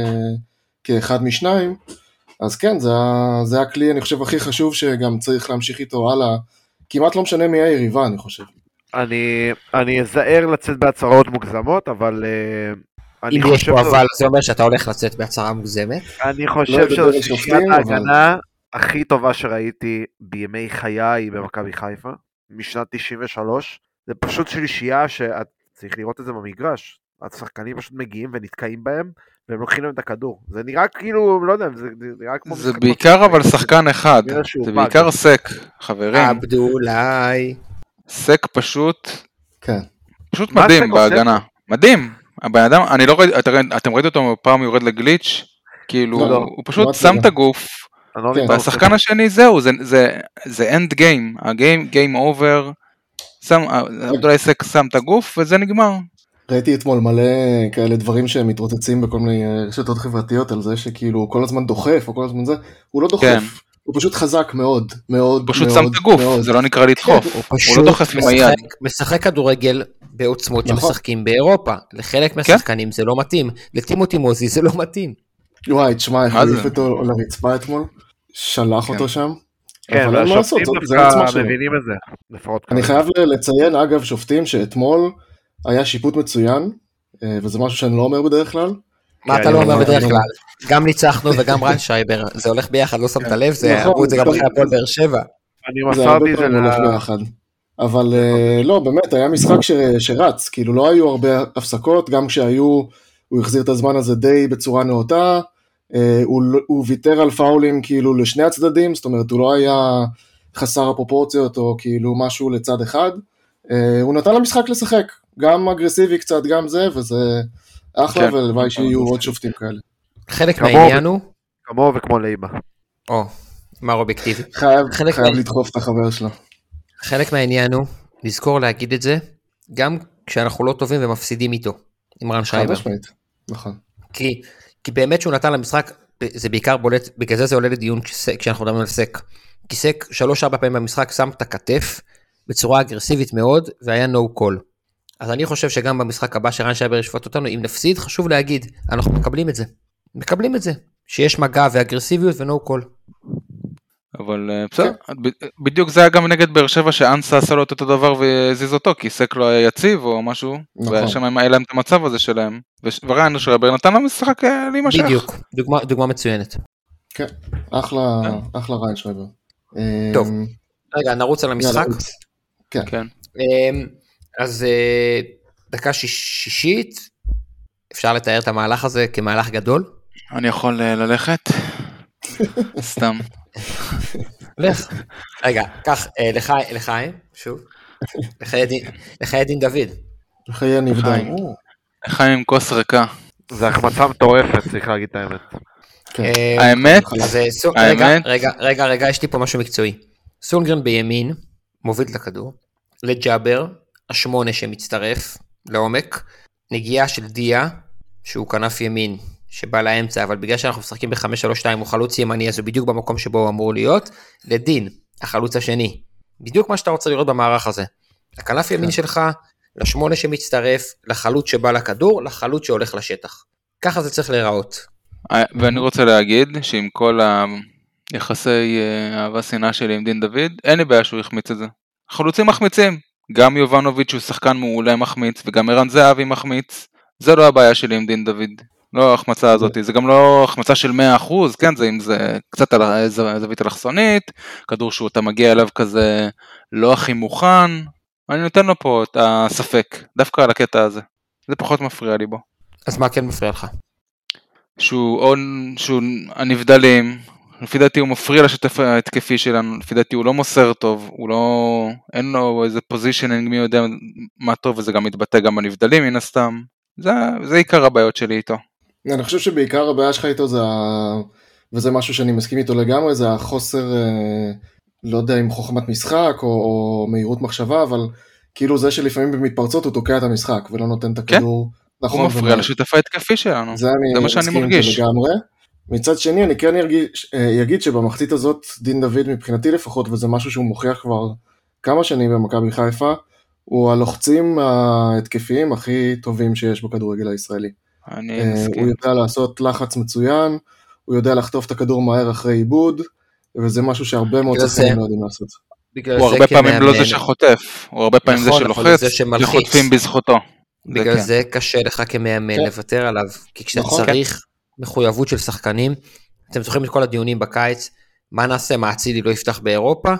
כאחד משניים, אז כן, זה, זה הכלי, אני חושב, הכי חשוב שגם צריך להמשיך איתו הלאה. כמעט לא משנה מי היריבה, אני חושב. אני, אני אזהר לצאת בהצהרות מוגזמות, אבל אני אם יש חושב, פה אבל, זה אומר שאתה הולך לצאת בהצהרה מוגזמת. אני לא חושב אדבר שזו שופטים, אבל- ההגנה הכי טובה שראיתי בימי חיי במכבי חיפה, משנת 93. זה פשוט שלישייה שאת צריך לראות את זה במגרש. השחקנים פשוט מגיעים ונתקעים בהם, והם לוקחים להם את הכדור. זה נראה כאילו, לא יודע, זה נראה כמו... זה בעיקר. אבל שחקן אחד, זה. בעיקר סק, חברים. עבדולאי. סק פשוט, כן. פשוט מדהים? בהגנה. מדהים. הבן אדם, אני לא ראיתי, אתה ראית- אתם ראיתם אותו פעם יורד לגליץ'? כאילו, לא, לא. הוא פשוט כמעט שם לא. את הגוף, לא כן. מבין מה הוא והשחקן השני זהו, זה- זה- זה end game, ה game, game over. שם, עבדולאי סק שם את הגוף וזה נגמר. ראיתי אתמול מלא כאלה דברים שהם מתרוצצים בכל מיני אה, רשתות חברתיות על זה שכאילו הוא כל הזמן דוחף או כל הזמן זה, הוא לא דוחף, כן. הוא פשוט חזק מאוד, מאוד, הוא פשוט מאוד, שם את הגוף, מאוד. זה לא נקרא לדחוף. הוא הוא פשוט לא דוחף עם היד. משחק כדורגל בעוצמות נכון. שמשחקים באירופה. לחלק מהשחקנים זה לא מתאים, לטימותי מוזי זה לא מתאים. וואי, תשמע? העיף אותו לרצפה אתמול, שלח כן. אותו שם, כן, אבל אין מה לעשות, והשופטים דווקא שלו. מבינים את זה. לפחות אני כרגע. חייב לציין אגב שופטים שאתמול היה שיפוט מצוין, אה, וזה משהו שאני לא אומר בדרך כלל, מה כן, אתה לא אני אומר בדרך אני- כלל? גם ניצחנו וגם רנשייבר, זה הולך ביחד, לא שמת לב? זה נכון, אמרו את זה גם נכון. אחרי הפועל באר שבע. אני מסרתי את זה. ביחד. אבל אה, לא, באמת, היה משחק שרץ, כאילו לא היו הרבה הפסקות, גם כשהיו, הוא החזיר את הזמן הזה די בצורה נאותה, אה, הוא לא- הוא ויתר על פאולים כאילו לשני הצדדים, זאת אומרת, הוא לא היה חסר הפרופורציות או כאילו משהו לצד אחד, אה, הוא נתן למשחק לשחק, גם אגרסיבי קצת, גם זה, וזה אחלה, כן. ולוואי שיהיו עוד שופטים כאלה. חלק. מהעניין הוא, כמוהו וכמו לייבה. או, מר אובייקטיבי. חייב, חייב מה- לדחוף את החבר שלו. חלק מהעניין הוא לזכור להגיד את זה, גם כשאנחנו לא טובים ומפסידים איתו, עם רן שייבר. נכון. כי, כי באמת שהוא נתן למשחק, זה בעיקר בולט, בגלל זה זה עולה לדיון כש- כשאנחנו מדברים על סק. כי סק שלוש-ארבע פעמים במשחק שם את הכתף בצורה אגרסיבית מאוד, והיה no call. אז אני חושב שגם במשחק הבא שרן שייבר ישפוט אותנו, אם נפסיד, חשוב להגיד, אנחנו מקבלים את זה. מקבלים את זה. שיש מגע ואגרסיביות ו-no call. אבל אה, בסדר, בדיוק זה היה גם נגד באר שבע שאנסה עשה לו את אותו דבר והזיז אותו, כי סק לא היה יציב או משהו, נכון. ושם היה להם את המצב הזה שלהם, וריינשרייבר נתן למשחק אה, להימשך. בדיוק, דוגמה, מצוינת. כן, אחלה, אחלה ריינשרייבר. טוב. אמ, רגע, נרוץ על המשחק. כן. כן. אמ, אז אה, דקה שיש- שישית, אפשר לתאר את המהלך הזה כמהלך גדול? אני יכול אה, ללכת? סתם. לך. רגע, קח אה, לחיים, שוב. לחיי דין- לחיי דוד. חיי הנבדל. חיים. חיים עם כוס ריקה. זה החמצה מטורפת, צריך להגיד את האמת. כן. האמת, אה, רגע, האמת- רגע, רגע, רגע, יש לי פה משהו מקצועי. סונגרן בימין, מוביל את הכדור, לג'אבר, השמונה שמצטרף לעומק, נגיעה של דיה, שהוא כנף ימין, שבא לאמצע, אבל בגלל שאנחנו משחקים ב-5-3-2 הוא חלוץ ימני, אז הוא בדיוק במקום שבו הוא אמור להיות, לדין, החלוץ השני. בדיוק מה שאתה רוצה לראות במערך הזה. הכנף ימין שלך, לשמונה שמצטרף, לחלוץ שבא לכדור, לחלוץ שהולך לשטח. ככה זה צריך להיראות. אה, ואני רוצה להגיד שעם כל היחסי אה, אהבה שנאה שלי עם דין דוד, אין לי בעיה שהוא יחמיץ את זה. חלוצים מחמיצים. גם יובנוביץ' שהוא שחקן מעולה מחמיץ, וגם ערן זהבי מחמיץ. זה לא הבעיה שלי עם דין דוד. לא ההחמצה הזאת, זה גם לא החמצה של 100%, כן, זה אם זה קצת על הזווית אלכסונית, כדור שהוא אתה מגיע אליו כזה לא הכי מוכן, אני נותן לו פה את הספק, דווקא על הקטע הזה. זה פחות מפריע לי בו. אז מה כן מפריע לך? שהוא און, שהוא הנבדלים, לפי דעתי הוא מפריע לשתף ההתקפי שלנו, לפי דעתי הוא לא מוסר טוב, הוא לא, אין לו איזה positioning מי יודע מה טוב וזה גם מתבטא גם בנבדלים מן הסתם, זה, זה עיקר הבעיות שלי איתו. אני חושב שבעיקר הבעיה שלך איתו זה, ה... וזה משהו שאני מסכים איתו לגמרי, זה החוסר, אה, לא יודע אם חוכמת משחק או, או מהירות מחשבה, אבל כאילו זה שלפעמים במתפרצות הוא תוקע את המשחק ולא נותן את הכדור. נכון, הוא מפריע. לשתף ההתקפי שלנו, זה, זה מה שאני מרגיש. לגמרי. מצד שני אני כן ארגיש, אה, אגיד שבמחצית הזאת דין דוד מבחינתי לפחות, וזה משהו שהוא מוכיח כבר כמה שנים במכבי חיפה, הוא הלוחצים ההתקפיים הכי טובים שיש בכדורגל הישראלי. אני אה, הוא מסכים. יודע לעשות לחץ מצוין, הוא יודע לחטוף את הכדור מהר אחרי עיבוד, וזה משהו שהרבה מאוד שחקנים לא יודעים לעשות. הוא הרבה פעמים לא זה שחוטף, הוא הרבה פעמים זה נכון, שלוחץ. שחוטפים בזכותו. בגלל כן. זה קשה לך כמאמן כן. לוותר עליו, כי כשאתה נכון. צריך מחויבות של שחקנים, אתם זוכרים את כל הדיונים בקיץ, מה נעשה, מה אצילי לא יפתח באירופה?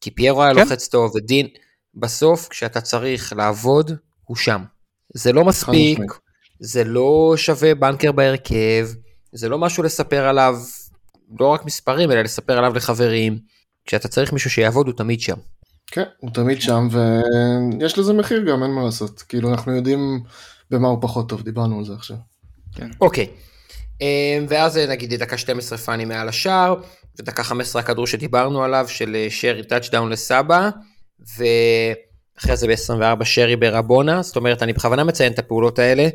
כי פיירו היה כן. לוחץ טוב, ודין, בסוף כשאתה צריך לעבוד, הוא שם. זה לא מספיק. זה לא שווה בנקר בהרכב, זה לא משהו לספר עליו, לא רק מספרים, אלא לספר עליו לחברים. כשאתה צריך מישהו שיעבוד, הוא תמיד שם. כן, הוא תמיד שם, ויש לזה מחיר גם, אין מה לעשות. כאילו, אנחנו יודעים במה הוא פחות טוב, דיברנו על זה עכשיו. אוקיי. אמ, ואז נגיד דקה 12 פאני מעל השער, ודקה 15 הכדור שדיברנו עליו של אה, שרי touchdown לסבא, ואחרי זה ב-24 שרי ברבונה, זאת אומרת אני בכוונה מציין את הפעולות האלה,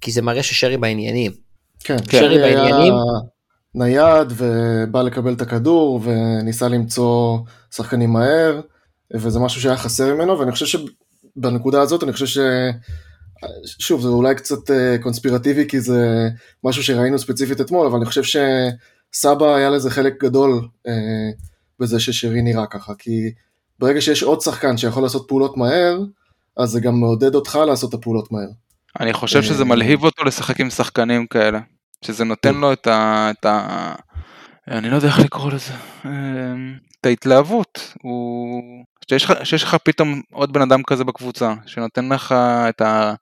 כי זה מראה ששרי בעניינים. כן, שרי בעניינים. נייד ובא לקבל את הכדור וניסה למצוא שחקנים מהר, וזה משהו שהיה חסר ממנו, ואני חושב שבנקודה הזאת, אני חושב ש... שוב, זה אולי קצת אה, קונספירטיבי, כי זה משהו שראינו ספציפית אתמול, אבל אני חושב שסבא היה לזה חלק גדול אה, בזה ששרי נראה ככה, כי ברגע שיש עוד שחקן שיכול לעשות פעולות מהר, אז זה גם מעודד אותך לעשות את הפעולות מהר. אני חושב שזה אה, מלהיב אותו לשחק עם שחקנים כאלה. שזה נותן לו את ה... את ה... אני לא יודע איך לקרוא לזה. אה, את ההתלהבות. הוא... שיש לך, פתאום עוד בן אדם כזה בקבוצה, שנותן לך את, ה...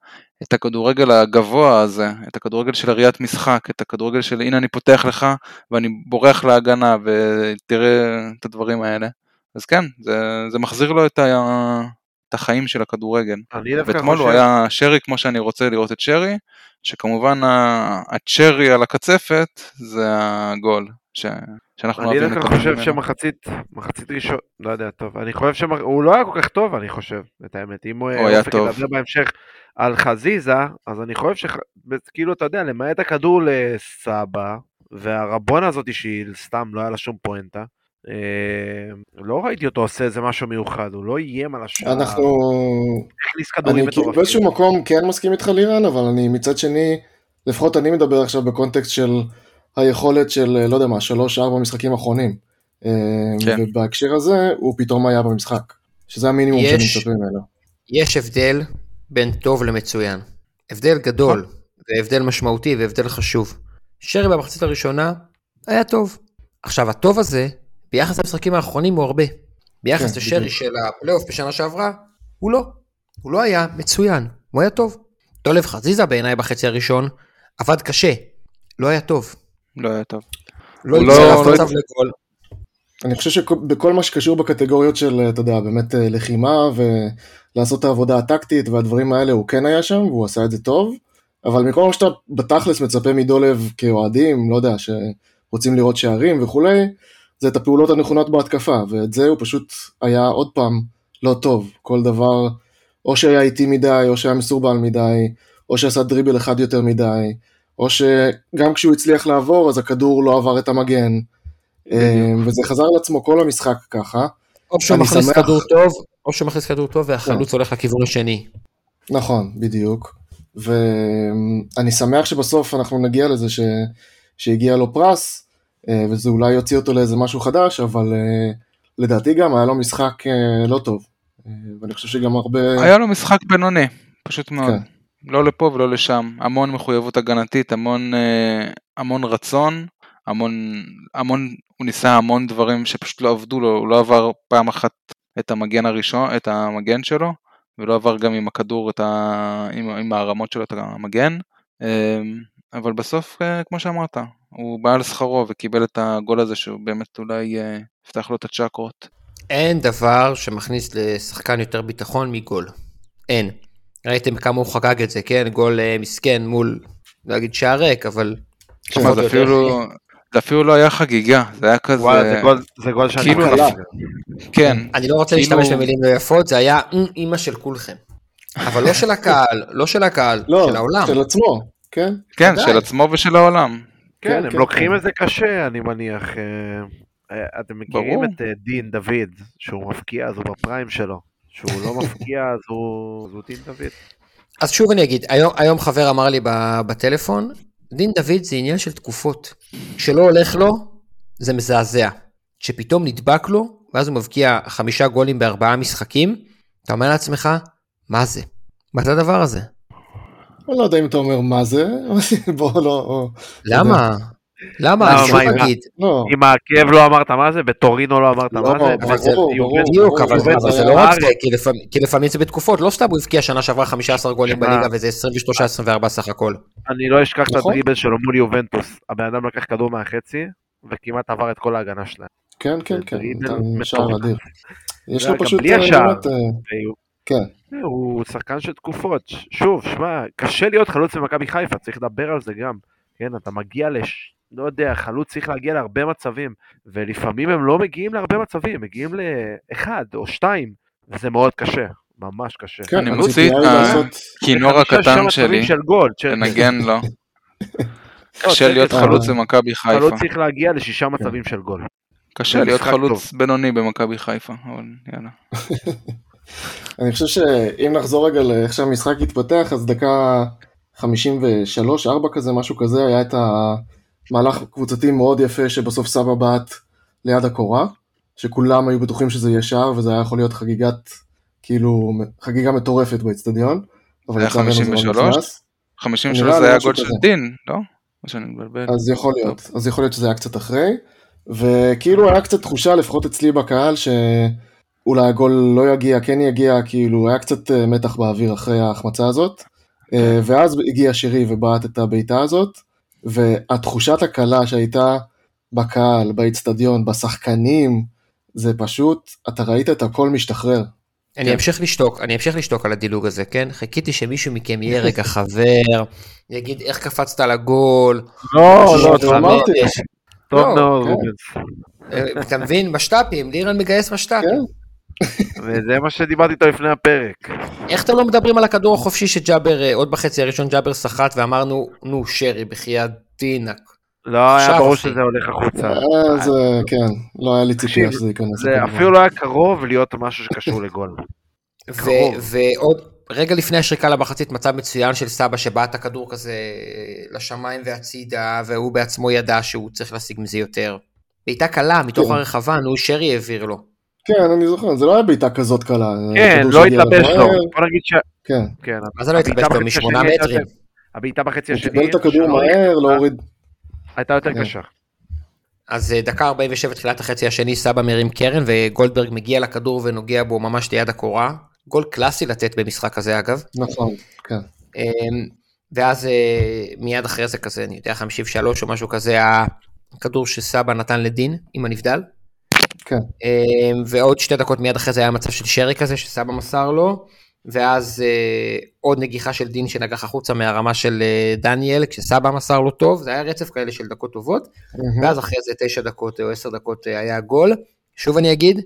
את הכדורגל הגבוה הזה, את הכדורגל של הראיית משחק, את הכדורגל של הנה אני פותח לך ואני בורח להגנה ותראה את הדברים האלה. אז כן, זה, זה מחזיר לו את, ה... את החיים של הכדורגל. אני דווקא ואתמול חושב... הוא היה שרי כמו שאני רוצה לראות את שרי, שכמובן הצ'רי על הקצפת זה הגול ש... שאנחנו אני אוהבים דווקא לקבל חושב ממנו. שמחצית, מחצית ראשון, לא יודע, טוב, אני חושב שהוא לא היה כל כך טוב, אני חושב, את האמת, אם הוא הוא היה טוב. ידבר בהמשך על חזיזה, אז אני חושב שכאילו, אתה יודע, למעט הכדור לסבא, והרבונה הזאת שהיא סתם, לא היה לה שום פואנטה, לא ראיתי אותו עושה איזה משהו מיוחד, הוא לא איים על השער, אנחנו... הכניס כדורים אני כאילו מטורפים. באיזשהו מקום כן מסכים איתך לירן, אבל אני מצד שני, לפחות אני מדבר עכשיו בקונטקסט של היכולת של, לא יודע מה, שלוש-ארבע משחקים אחרונים. אה, כן. ובהקשר הזה, הוא פתאום היה במשחק. שזה המינימום שאני יש- מצפה ממנו. יש הבדל בין טוב למצוין. הבדל גדול, והבדל משמעותי והבדל חשוב. שרי במחצית הראשונה היה טוב. עכשיו, הטוב הזה, ביחס למשחקים האחרונים הוא הרבה. ביחס כן, לשרי. של הפלייאוף בשנה שעברה, הוא לא. הוא לא היה מצוין, הוא היה טוב. דולב חזיזה בעיניי בחצי הראשון, עבד קשה, לא היה טוב. לא היה טוב. לא יצא לא- אף לא- מצב לגול. אני חושב שבכל מה שקשור בקטגוריות של, אתה יודע, באמת אה, לחימה ולעשות את העבודה הטקטית והדברים האלה, הוא כן היה שם והוא עשה את זה טוב, אבל מכל מה שאתה בתכלס מצפה מדולב כאוהדים, לא יודע, שרוצים לראות שערים וכולי, זה את הפעולות הנכונות בהתקפה, ואת זה הוא פשוט היה עוד פעם לא טוב. כל דבר, או שהיה איטי מדי, או שהיה מסורבל מדי, או שעשה דריבל אחד יותר מדי, או שגם כשהוא הצליח לעבור אז הכדור לא עבר את המגן. אה, וזה חזר על עצמו כל המשחק ככה. או שהוא מכניס שמח- כן. כדור טוב, או שהוא מכניס כדור טוב והחלוץ הולך לכיוון השני. נכון, בדיוק. ואני שמח שבסוף אנחנו נגיע לזה ש... שהגיע לו פרס, וזה אולי יוציא אותו לאיזה משהו חדש, אבל אה, לדעתי גם היה לו משחק אה, לא טוב. אה, ואני חושב שגם הרבה... היה לו משחק בינוני, פשוט מאוד. כן. לא לפה ולא לשם. המון מחויבות הגנתית, המון, אה, המון רצון, המון, המון, הוא ניסה המון דברים שפשוט לא עבדו לו, הוא לא עבר פעם אחת את המגן הראשון, את המגן שלו, ולא עבר גם עם הכדור, את ה, עם, עם הרמות שלו את המגן. אה, אבל בסוף, אה, כמו שאמרת, הוא בא על שכרו וקיבל את הגול הזה שהוא באמת אולי אה, יפתח לו את הצ'קרות. אין דבר שמכניס לשחקן יותר ביטחון מגול. אין. ראיתם כמה הוא חגג את זה, כן? גול אה, מסכן מול, לא אגיד שער ריק, אבל... תשמע, זה. אפילו, זה אפילו לא היה חגיגה, זה היה כזה, וואלה, זה גול- זה גול שאני כאילו מקבל. כן, אני לא רוצה כאילו- להשתמש במילים לא יפות, זה היה "אמ, אימא של כולכם. אבל לא של הקהל, לא של הקהל, לא, של העולם. של עצמו, כן? כן. של עצמו ושל העולם. כן, כן, הם כן, לוקחים כן. את זה קשה, אני מניח. אה, אה, אתם מכירים. את אה, דין דוד, שהוא מפקיע אז הוא בפריים שלו. שהוא לא מפקיע אז הוא דין דוד. אז שוב אני אגיד, היום, היום חבר אמר לי בטלפון, דין דוד זה עניין של תקופות. כשלא הולך לו, זה מזעזע. כשפתאום נדבק לו, ואז הוא מבקיע חמישה גולים בארבעה משחקים, אתה אומר לעצמך, מה זה? מה זה הדבר הזה? אני לא יודע אם אתה אומר מה זה, בוא לא... למה? למה? אגיד, לא, עם הכאב לא אמרת מה זה, בטורינו לא אמרת לא, מה זה. בדיוק, אבל זה. לא רק. זה, כי לפעמים- זה בתקופות, לא סתם הוא הבקיע שנה שעברה 15 גולים. בליגה וזה 23-24 סך הכל. אני לא אשכח את נכון. הדריבל שלו מול יובנטוס. הבן אדם לקח כדור מהחצי, וכמעט עבר את כל ההגנה שלהם. כן, כן, כן, שער. אדיר. יש לו פשוט... בלי אה, השער. אה, כן. הוא שחקן של תקופות. שוב, שמע, קשה להיות חלוץ במכבי חיפה, צריך לדבר על זה גם. כן, אתה מגיע לש... לא יודע, חלוץ צריך להגיע להרבה מצבים, ולפעמים הם לא מגיעים להרבה מצבים, מגיעים לאחד או שתיים, וזה מאוד קשה, ממש קשה. כן, אני מוציא את ה- לעשות... כינור חמישה, שישה הקטן שלי, של גול. לנגן לו. לא, קשה להיות חלוץ במכבי חיפה. חלוץ צריך להגיע לשישה מצבים של גול. קשה להיות חלוץ בינוני במכבי חיפה, אבל יאללה. אני חושב שאם נחזור רגע לאיך שהמשחק התפתח, אז דקה 53-4 כזה, משהו כזה, היה את המהלך קבוצתי מאוד יפה שבסוף סבא בעט ליד הקורה, שכולם היו בטוחים שזה יהיה שער וזה היה יכול להיות חגיגת, כאילו, חגיגה מטורפת באצטדיון. היה לצערנו זה לא 53? נכנס. 53 נראה לי זה היה גול של. דין, לא? אז יכול להיות, אז יכול להיות שזה היה קצת אחרי, וכאילו היה קצת תחושה, לפחות אצלי בקהל, שאולי הגול לא יגיע, כן יגיע, כאילו היה קצת אה, מתח באוויר אחרי ההחמצה הזאת, אה, ואז הגיע שירי ובעט את הבעיטה הזאת, והתחושת הקלה שהייתה בקהל, באיצטדיון, בשחקנים, זה פשוט, אתה ראית את הכל משתחרר. אני אמשיך לשתוק, אני אמשיך לשתוק על הדילוג הזה, כן? חיכיתי שמישהו מכם יהיה רגע חבר, יגיד איך קפצת לגול. לא, לא, זה אמרתי. טוב לא, מאוד, כן. אה, אתה מבין? משת"פים, לירן מגייס משת"פים. וזה מה שדיברתי איתו לפני הפרק. איך אתם לא מדברים על הכדור החופשי שג'אבר, אה, עוד בחצי הראשון ג'אבר סחט ואמרנו, נו שרי, בחייאת דינק. לא היה ברור. שזה הולך החוצה. אה, זה, כן, לא היה לי ציפייה שזה ייכנס. זה. אפילו לא היה קרוב להיות משהו שקשור לגול. ועוד רגע לפני השריקה למחצית מצב מצוין של סבא שבעט הכדור כזה לשמיים והצידה והוא בעצמו ידע שהוא צריך להשיג מזה יותר. בעיטה קלה מתוך כן. הרחבה נו שרי העביר לו. כן, אני זוכר, זה לא היה בעיטה כזאת קלה. כן, כדור לא התלבש לו. בוא נגיד ש... כן, כן, מה זה לא התלבש לו משמונה מטרים? הבעיטה בחצי הוא השני... קיבל את הכדור מהר, לא הייתה- הוריד. הייתה יותר כן. קשה. אז אה, דקה 47 תחילת החצי השני סבא מרים קרן וגולדברג מגיע לכדור ונוגע בו ממש ליד הקורה. גול קלאסי לתת במשחק הזה אגב. נכון, כן. אמ, ואז אה, מיד אחרי זה כזה, אני יודע, 53 או משהו כזה, הכדור שסבא נתן לדין עם הנבדל. כן. אמ, ועוד שתי דקות מיד אחרי זה היה מצב של שרי כזה שסבא מסר לו. ואז אה, עוד נגיחה של דין שנגח החוצה מהרמה של אה, דניאל כשסבא מסר לו טוב זה היה רצף כאלה של דקות טובות ואז אחרי זה תשע דקות או עשר דקות אה, היה גול. שוב אני אגיד,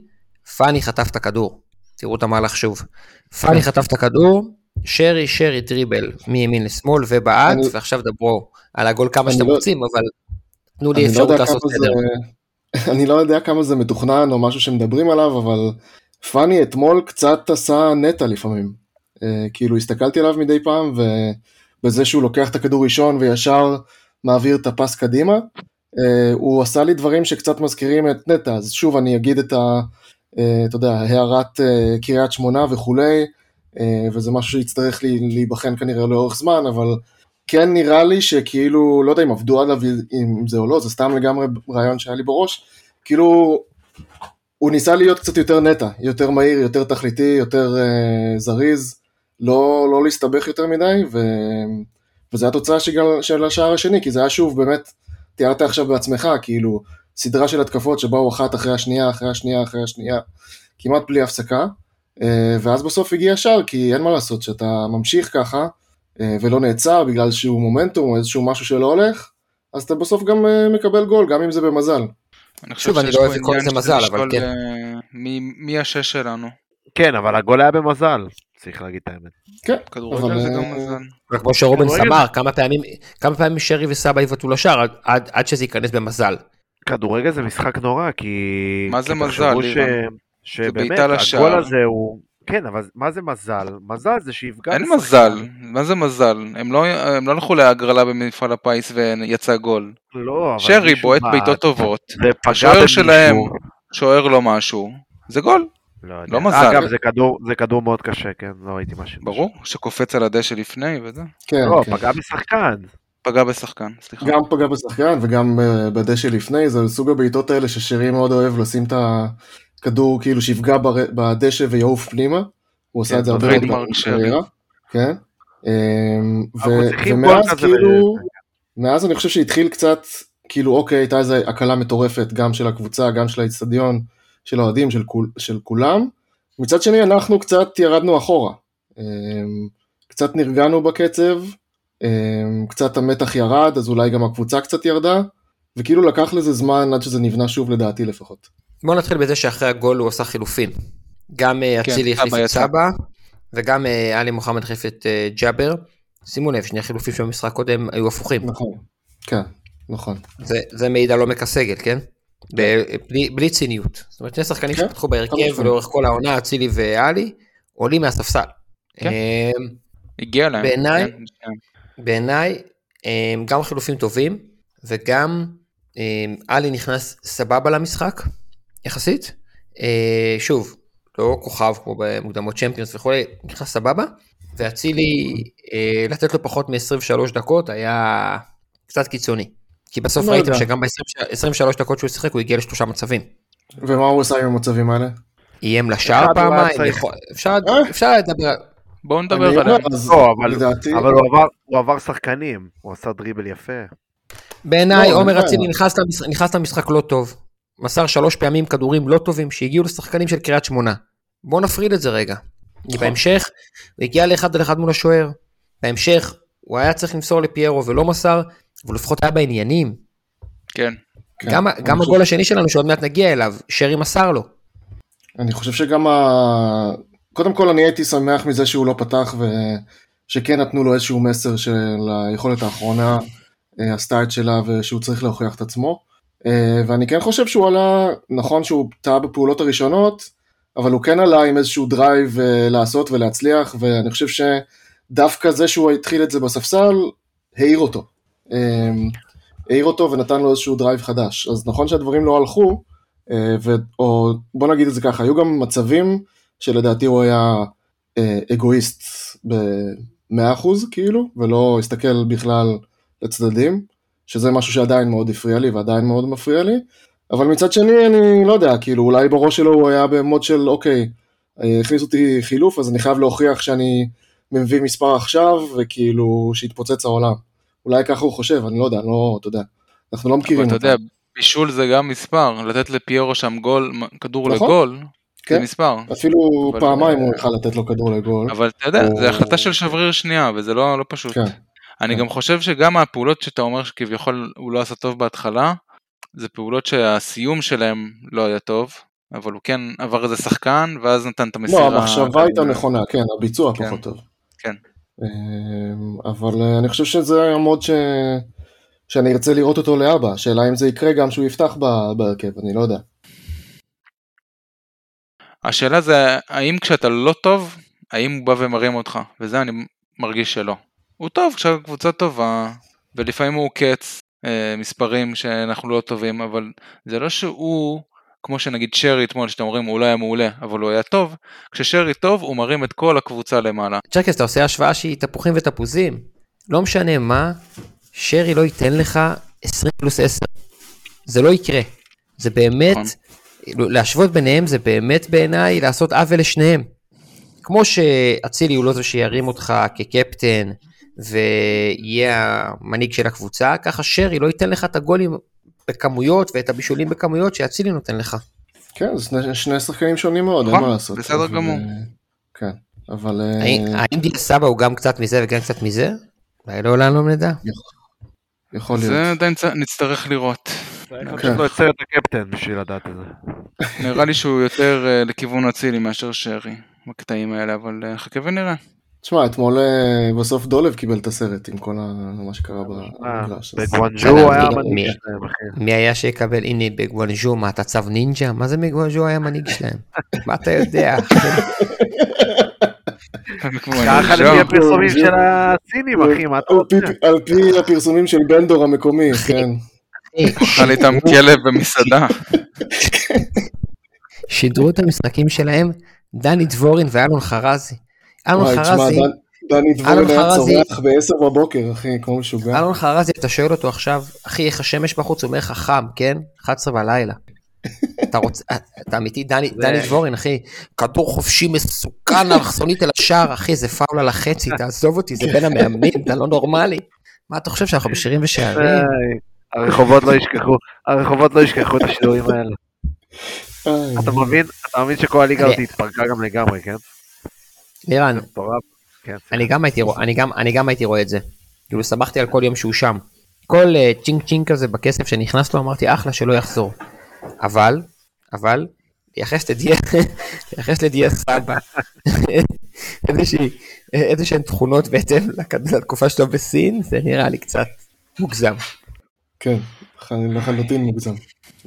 פאני חטף את הכדור. תראו את המהלך שוב. פאני חטף את הכדור, שרי שרי דריבל מימין לשמאל ובעט, אני- ועכשיו דברו על הגול כמה שאתם לא- רוצים, אבל תנו לי לא אפשרות יודע לעשות סדר. אני לא יודע כמה זה מתוכנן או משהו שמדברים עליו, אבל פאני אתמול קצת עשה נטע לפעמים. אה, כאילו הסתכלתי עליו מדי פעם, ובזה שהוא לוקח את הכדור ראשון וישר מעביר את הפס קדימה, אה, הוא עשה לי דברים שקצת מזכירים את נטע, אז שוב אני אגיד את ה... אה, אתה יודע, הערת קריית שמונה וכולי, וזה משהו שיצטרך להיבחן כנראה לאורך זמן, אבל כן נראה לי שכאילו, לא יודע אם עבדו עליו עם זה או לא, זה סתם לגמרי רעיון שהיה לי בראש, כאילו הוא ניסה להיות קצת יותר נטע, יותר מהיר, יותר תכליתי, יותר uh, זריז, לא, לא להסתבך יותר מדי, ו... וזו התוצאה של, של השער השני, כי זה היה שוב באמת, תיארת עכשיו בעצמך, כאילו סדרה של התקפות שבאו אחת אחרי השנייה, אחרי השנייה, אחרי השנייה, כמעט בלי הפסקה, uh, ואז בסוף הגיע השער, כי אין מה לעשות, שאתה ממשיך ככה, אה, ולא נעצר בגלל שהוא מומנטום או איזשהו משהו שלא הולך, אז אתה בסוף גם אה, מקבל גול, גם אם זה במזל. אני חושב שוב, אני שיש לא פה אוהב לקרוא עניין לזה של מזל, אבל כן. אה, מי- מי השש שלנו? כן, אבל הגול היה במזל, צריך להגיד את האמת. כן, כדורגל אבל, זה אה, גם מזל. וכמו שרובנס אמר, כמה פעמים, כמה פעמים שרי וסבא יבעטו לשער עד- שזה ייכנס במזל. כדורגל זה משחק נורא, כי... מה זה מזל, ש-? שבאמת, בעיטה לשער. הגול הזה הוא... כן, אבל מה זה מזל? מזל זה שיפגע... אין. מזל, מה זה מזל? הם לא הם לא הלכו להגרלה במפעל הפיס ויצא גול. לא, אבל שרי בועט בעיטות טובות, השוער. שלהם שוער לו משהו, זה גול, לא, יודע. לא מזל. אגב, זה כדור, זה כדור מאוד קשה, כן? לא ראיתי משהו. ברור, שקופץ על הדשא לפני וזה. כן, לא, כן. פגע בשחקן. פגע בשחקן, סליחה. גם פגע בשחקן וגם אה, בדשא לפני, זה סוג הבעיטות האלה ששרי מאוד אוהב לשים את הכדור כאילו שיפגע בדשא ויעוף פנימה, הוא עשה כן, את זה הרבה מאוד. בקריירה, כן, אמ, ומאז כאילו, מאז אני חושב שהתחיל קצת, כאילו אוקיי, הייתה איזו הקלה מטורפת גם של הקבוצה, גם של האיצטדיון, של האוהדים, של, כול, של כולם. מצד שני אנחנו קצת ירדנו אחורה. אמ, קצת נרגענו בקצב, אמ, קצת המתח ירד, אז אולי גם הקבוצה קצת ירדה, וכאילו לקח לזה זמן עד שזה נבנה שוב לדעתי לפחות. בואו נתחיל בזה שאחרי הגול הוא עשה חילופים. גם אה, כן, אצילי החליף סבא את. סבא, וגם אה, עלי מוחמד החליף את אה, ג'אבר. שימו לב, שני החילופים של המשחק קודם היו הפוכים. נכון. כן, נכון. זה, זה מעיד על עומק הסגל, כן? ב- בלי, בלי ציניות. זאת אומרת, שני שחקנים כן, שפתחו בהרכב. לאורך כל העונה, אצילי ואלי, עולים מהספסל. כן. הגיע להם. בעיניי- כן, כן. בעיניי, גם חילופים טובים, וגם עלי נכנס סבבה למשחק, יחסית. אה, שוב, לא כוכב כמו במוקדמות צ'מפיונס וכולי, נכנס סבבה, ואצילי, אה, לתת לו פחות מ-23 דקות היה קצת קיצוני. כי בסוף לא ראיתם יודע. שגם ב-23 דקות שהוא שיחק הוא הגיע לשלושה מצבים. ומה הוא עשה עם המצבים האלה? איים לשער פעמיים. יכול- אפשר אה? אפשר לדבר, בואו נדבר עליהם. אז לא, אבל- לדעתי, אבל הוא עבר- הוא עבר שחקנים, הוא עשה דריבל יפה. בעיניי לא, עומר אין אצילי נכנס למשחק לא טוב. מסר שלוש פעמים כדורים לא טובים שהגיעו לשחקנים של קריית שמונה. בוא נפריד את זה רגע. כי נכון. בהמשך, הוא הגיע לאחד על אחד מול השוער. בהמשך, הוא היה צריך למסור לפיירו ולא מסר, אבל לפחות היה בעניינים. כן. כן. גם, אני גם חושב- הגול השני שלנו שעוד מעט נגיע אליו, שרי מסר לו. אני חושב שגם ה... קודם כל אני הייתי שמח מזה שהוא לא פתח ושכן נתנו לו איזשהו מסר של היכולת האחרונה אה, עשתה את שלה ושהוא צריך להוכיח את עצמו. אה, ואני כן חושב שהוא עלה, נכון שהוא טעה בפעולות הראשונות, אבל הוא כן עלה עם איזשהו drive אה, לעשות ולהצליח, ואני חושב שדווקא זה שהוא התחיל את זה בספסל, העיר אותו. אה, העיר אותו ונתן לו איזשהו drive חדש. אז נכון שהדברים לא הלכו, ו... או בוא נגיד את זה ככה, היו גם מצבים שלדעתי הוא היה אגואיסט ב-100% כאילו, ולא הסתכל בכלל לצדדים, שזה משהו שעדיין מאוד הפריע לי ועדיין מאוד מפריע לי, אבל מצד שני אני לא יודע, כאילו אולי בראש שלו הוא היה במוד של אוקיי, אה, הכניסו אותי חילוף אז אני חייב להוכיח שאני מביא מספר עכשיו, וכאילו שיתפוצץ העולם. אולי ככה הוא חושב, אני לא יודע, לא, אתה יודע, אנחנו לא מכירים אבל אתה אותו. יודע, בישול זה גם מספר, לתת לפיירו שם גול, כדור נכון. לגול, זה כן. מספר. אפילו פעמיים הוא יכל לתת לו כדור לגול. אבל אתה יודע, או- זה החלטה של שבריר שנייה, וזה לא לא פשוט. כן. אני כן. גם חושב שגם הפעולות שאתה אומר שכביכול הוא לא עשה טוב בהתחלה, זה פעולות שהסיום שלהם לא היה טוב, אבל הוא כן עבר איזה שחקן, ואז נתן את המסירה. לא, המחשבה הייתה נכונה, כן, הביצוע כן. פחות טוב. כן. אמ, אבל אה, אני חושב שזה היה מוד ש... שאני ארצה לראות אותו לאבא, השאלה אם זה יקרה גם שהוא יפתח בהרכב, אני לא יודע. השאלה זה, האם כשאתה לא טוב, האם הוא בא ומרים אותך, וזה אני מרגיש שלא. הוא טוב כשהקבוצה טובה, ולפעמים הוא עוקץ אה, מספרים שאנחנו לא טובים, אבל זה לא שהוא, כמו שנגיד שרי אתמול, שאתם אומרים הוא לא היה מעולה, אבל הוא היה טוב, כששרי טוב הוא מרים את כל הקבוצה למעלה. צ'קס, אתה עושה השוואה שהיא תפוחים ותפוזים. לא משנה מה, שרי לא ייתן לך 20 פלוס 10. זה לא יקרה. זה באמת, נכון. להשוות ביניהם זה באמת בעיניי לעשות עוול לשניהם. כמו שאצילי הוא לא זה שירים אותך כקפטן ויהיה המנהיג של הקבוצה, ככה שרי לא ייתן לך את הגולים בכמויות ואת הבישולים בכמויות שאצילי נותן לך. כן, זה שני, שני שחקנים שונים מאוד, אין נכון, מה לעשות. בסדר אבל, גמור. אה, כן, אבל... אה, האם דיה סבא הוא גם קצת מזה וגם קצת מזה? אולי לעולם לא נדע. יכול להיות. זה עדיין נצטרך לראות. צריך. לתת לו את הקפטן בשביל לדעת את זה. נראה לי שהוא יותר אה, לכיוון אצילי מאשר שרי בקטעים האלה, אבל חכה ונראה. תשמע, אתמול אה, בסוף דולב קיבל את הסרט עם כל מה שקרה אה, במגרש. בסדר, היה מי- המנהיג שלהם, אחי. מי היה שיקבל, הנה בגואנז'ו, מה אתה צו נינג'ה? מה זה בגואנז'ו היה מנהיג שלהם? מה אתה יודע? ככה לפי הפרסומים של הסינים, אחי, מה אתה רוצה? על פי הפרסומים של בנדור המקומי, כן. אכל איתם כלב במסעדה. שידרו את המשחקים שלהם דני דבורין ואלון חרזי. אלון חרזי, דני אלון דבורין היה צורח ב-10 בבוקר, אחי, כמו משוגע. אלון חרזי, אתה שואל אותו עכשיו, אחי, איך השמש בחוץ? הוא אומר לך חם, כן? 11 בלילה. אתה רוצה, אתה אמיתי, דני, דני דבורין, אחי, כדור חופשי מסוכן, אלכסונית אל השער, אחי, זה פאול על החצי, תעזוב אותי, זה בין המאמנים, אתה לא נורמלי. מה אתה חושב שאנחנו בשירים ושערים? הרחובות לא ישכחו, הרחובות לא ישכחו את השידורים האלה. אתה מבין? אתה מבין שכל הליגה הזאת התפרקה גם לגמרי, כן? לירן. כן, אני גם הייתי רואה, אני גם, אני גם הייתי רואה את זה. כאילו שמחתי על כל יום שהוא שם. כל uh, צ'ינק צ'ינק כזה בכסף שנכנס לו אמרתי אחלה שלא יחזור. אבל, אבל, לייחס לדיה, לדיה סבא איזה שהן תכונות בהתאם לכ- לתקופה שלו בסין זה נראה לי קצת מוגזם. כן, לח- לחלוטין מוגזם.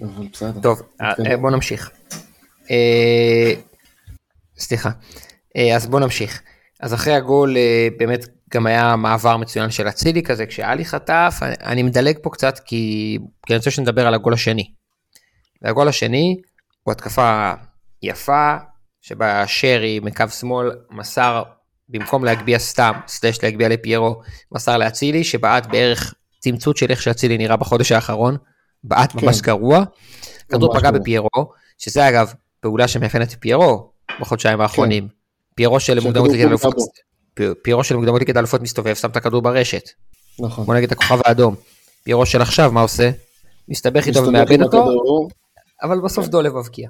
אבל בסדר. טוב, אה, כן. אה, בוא נמשיך. אה, סליחה. אה, אז בוא נמשיך. אז אחרי הגול אה, באמת גם היה מעבר מצוין של אצילי כזה, כשאלי חטף, אני, מדלג פה קצת כי, כי אני רוצה שנדבר על הגול השני. והגול השני הוא התקפה יפה, שבה שרי מקו שמאל מסר, במקום להגביה סתם, סלש להגביה לפיירו, מסר לאצילי, שבעט בערך צמצות של איך שאצילי נראה בחודש האחרון, בעט ממש כן. גרוע. כדור ממש פגע גרוע. בפיירו, שזה אגב פעולה שמאפיינת את פיירו בחודשיים האחרונים. פיירו של מוקדמות ליגת אלופות, פי- פיירו של מוקדמות ליגת אלופות מסתובב, שם את הכדור ברשת. נכון. בוא נגיד את הכוכב האדום. פיירו של עכשיו, מה עושה? מסתבך איתו ומאבד אותו. אבל בסוף דולב מבקיע.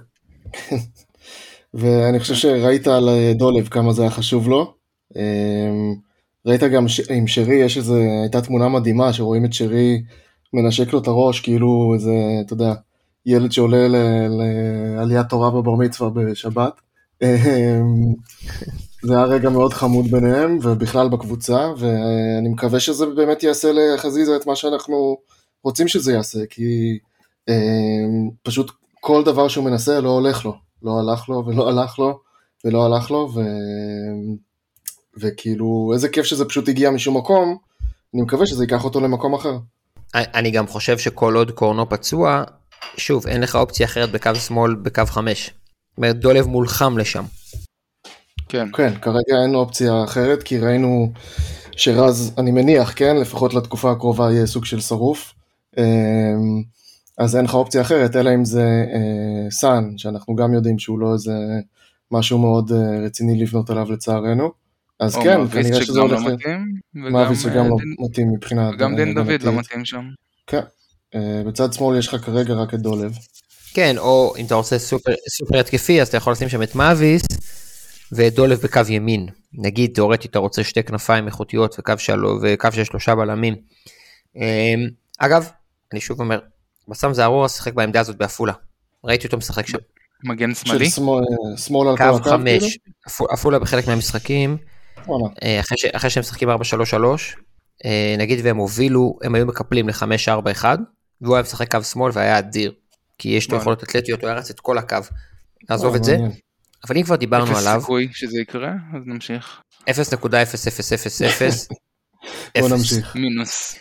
ואני חושב שראית על אה, דולב כמה זה היה חשוב לו. אמ, ראית גם ש... עם שרי, יש איזה, הייתה תמונה מדהימה שרואים את שרי מנשק לו את הראש כאילו איזה, אתה יודע, ילד שעולה. לעליית תורה בבר מצווה בשבת. אמ, זה היה רגע מאוד חמוד ביניהם ובכלל בקבוצה, ואני מקווה שזה באמת יעשה לחזיזה את מה שאנחנו רוצים שזה יעשה, כי אמ, פשוט כל דבר שהוא מנסה לא הולך לו, לא הלך לו ולא הלך לו ולא הלך לו, ו... וכאילו איזה כיף שזה פשוט הגיע משום מקום, אני מקווה שזה ייקח אותו למקום אחר. אני גם חושב שכל עוד קורנו פצוע, שוב, אין לך אופציה אחרת בקו שמאל בקו חמש. זאת אומרת, דולב מולחם לשם. כן. כן, כרגע אין אופציה אחרת, כי ראינו שרז, אני מניח, כן, לפחות לתקופה הקרובה יהיה סוג של שרוף. אמ, אז אין לך אופציה אחרת, אלא אם זה אה, סאן, שאנחנו גם יודעים שהוא לא איזה משהו מאוד אה, רציני לבנות עליו לצערנו. אז כן, כנראה שזה שגם הולך... לא מתאים, וגם, מאביס שגם אה, לא דין- מתאים מבחינה... וגם דין דוד. לא מתאים שם. כן. אה, בצד שמאל יש לך כרגע רק את דולב. כן, או אם אתה רוצה סופר, סופר התקפי, אז אתה יכול לשים שם את מאביס ואת דולב בקו ימין. נגיד, תאורטית, אתה רוצה שתי כנפיים איכותיות וקו, שלו, וקו של שלושה בלמים. אמ, אגב, אני שוב אומר, בסם זערורה שיחק בעמדה הזאת בעפולה. ראיתי אותו משחק שם. מגן של שמאלי? שמאל, על כל קו הקו, כאילו? חמש, עפו- עפולה בחלק מהמשחקים. אה, אחרי ש- אחרי שהם משחקים 4-3-3, אה, נגיד והם הובילו, הם היו מקפלים ל-5-4-1, והוא היה משחק קו שמאל והיה אדיר. כי יש לו. יכולות אתלטיות, הוא היה רץ את כל הקו. נעזוב וואלה, את זה. אבל אם כבר דיברנו אפס עליו, סיכוי שזה יקרה, אז נמשיך. 0.0000, בוא אפס. נמשיך. מינוס.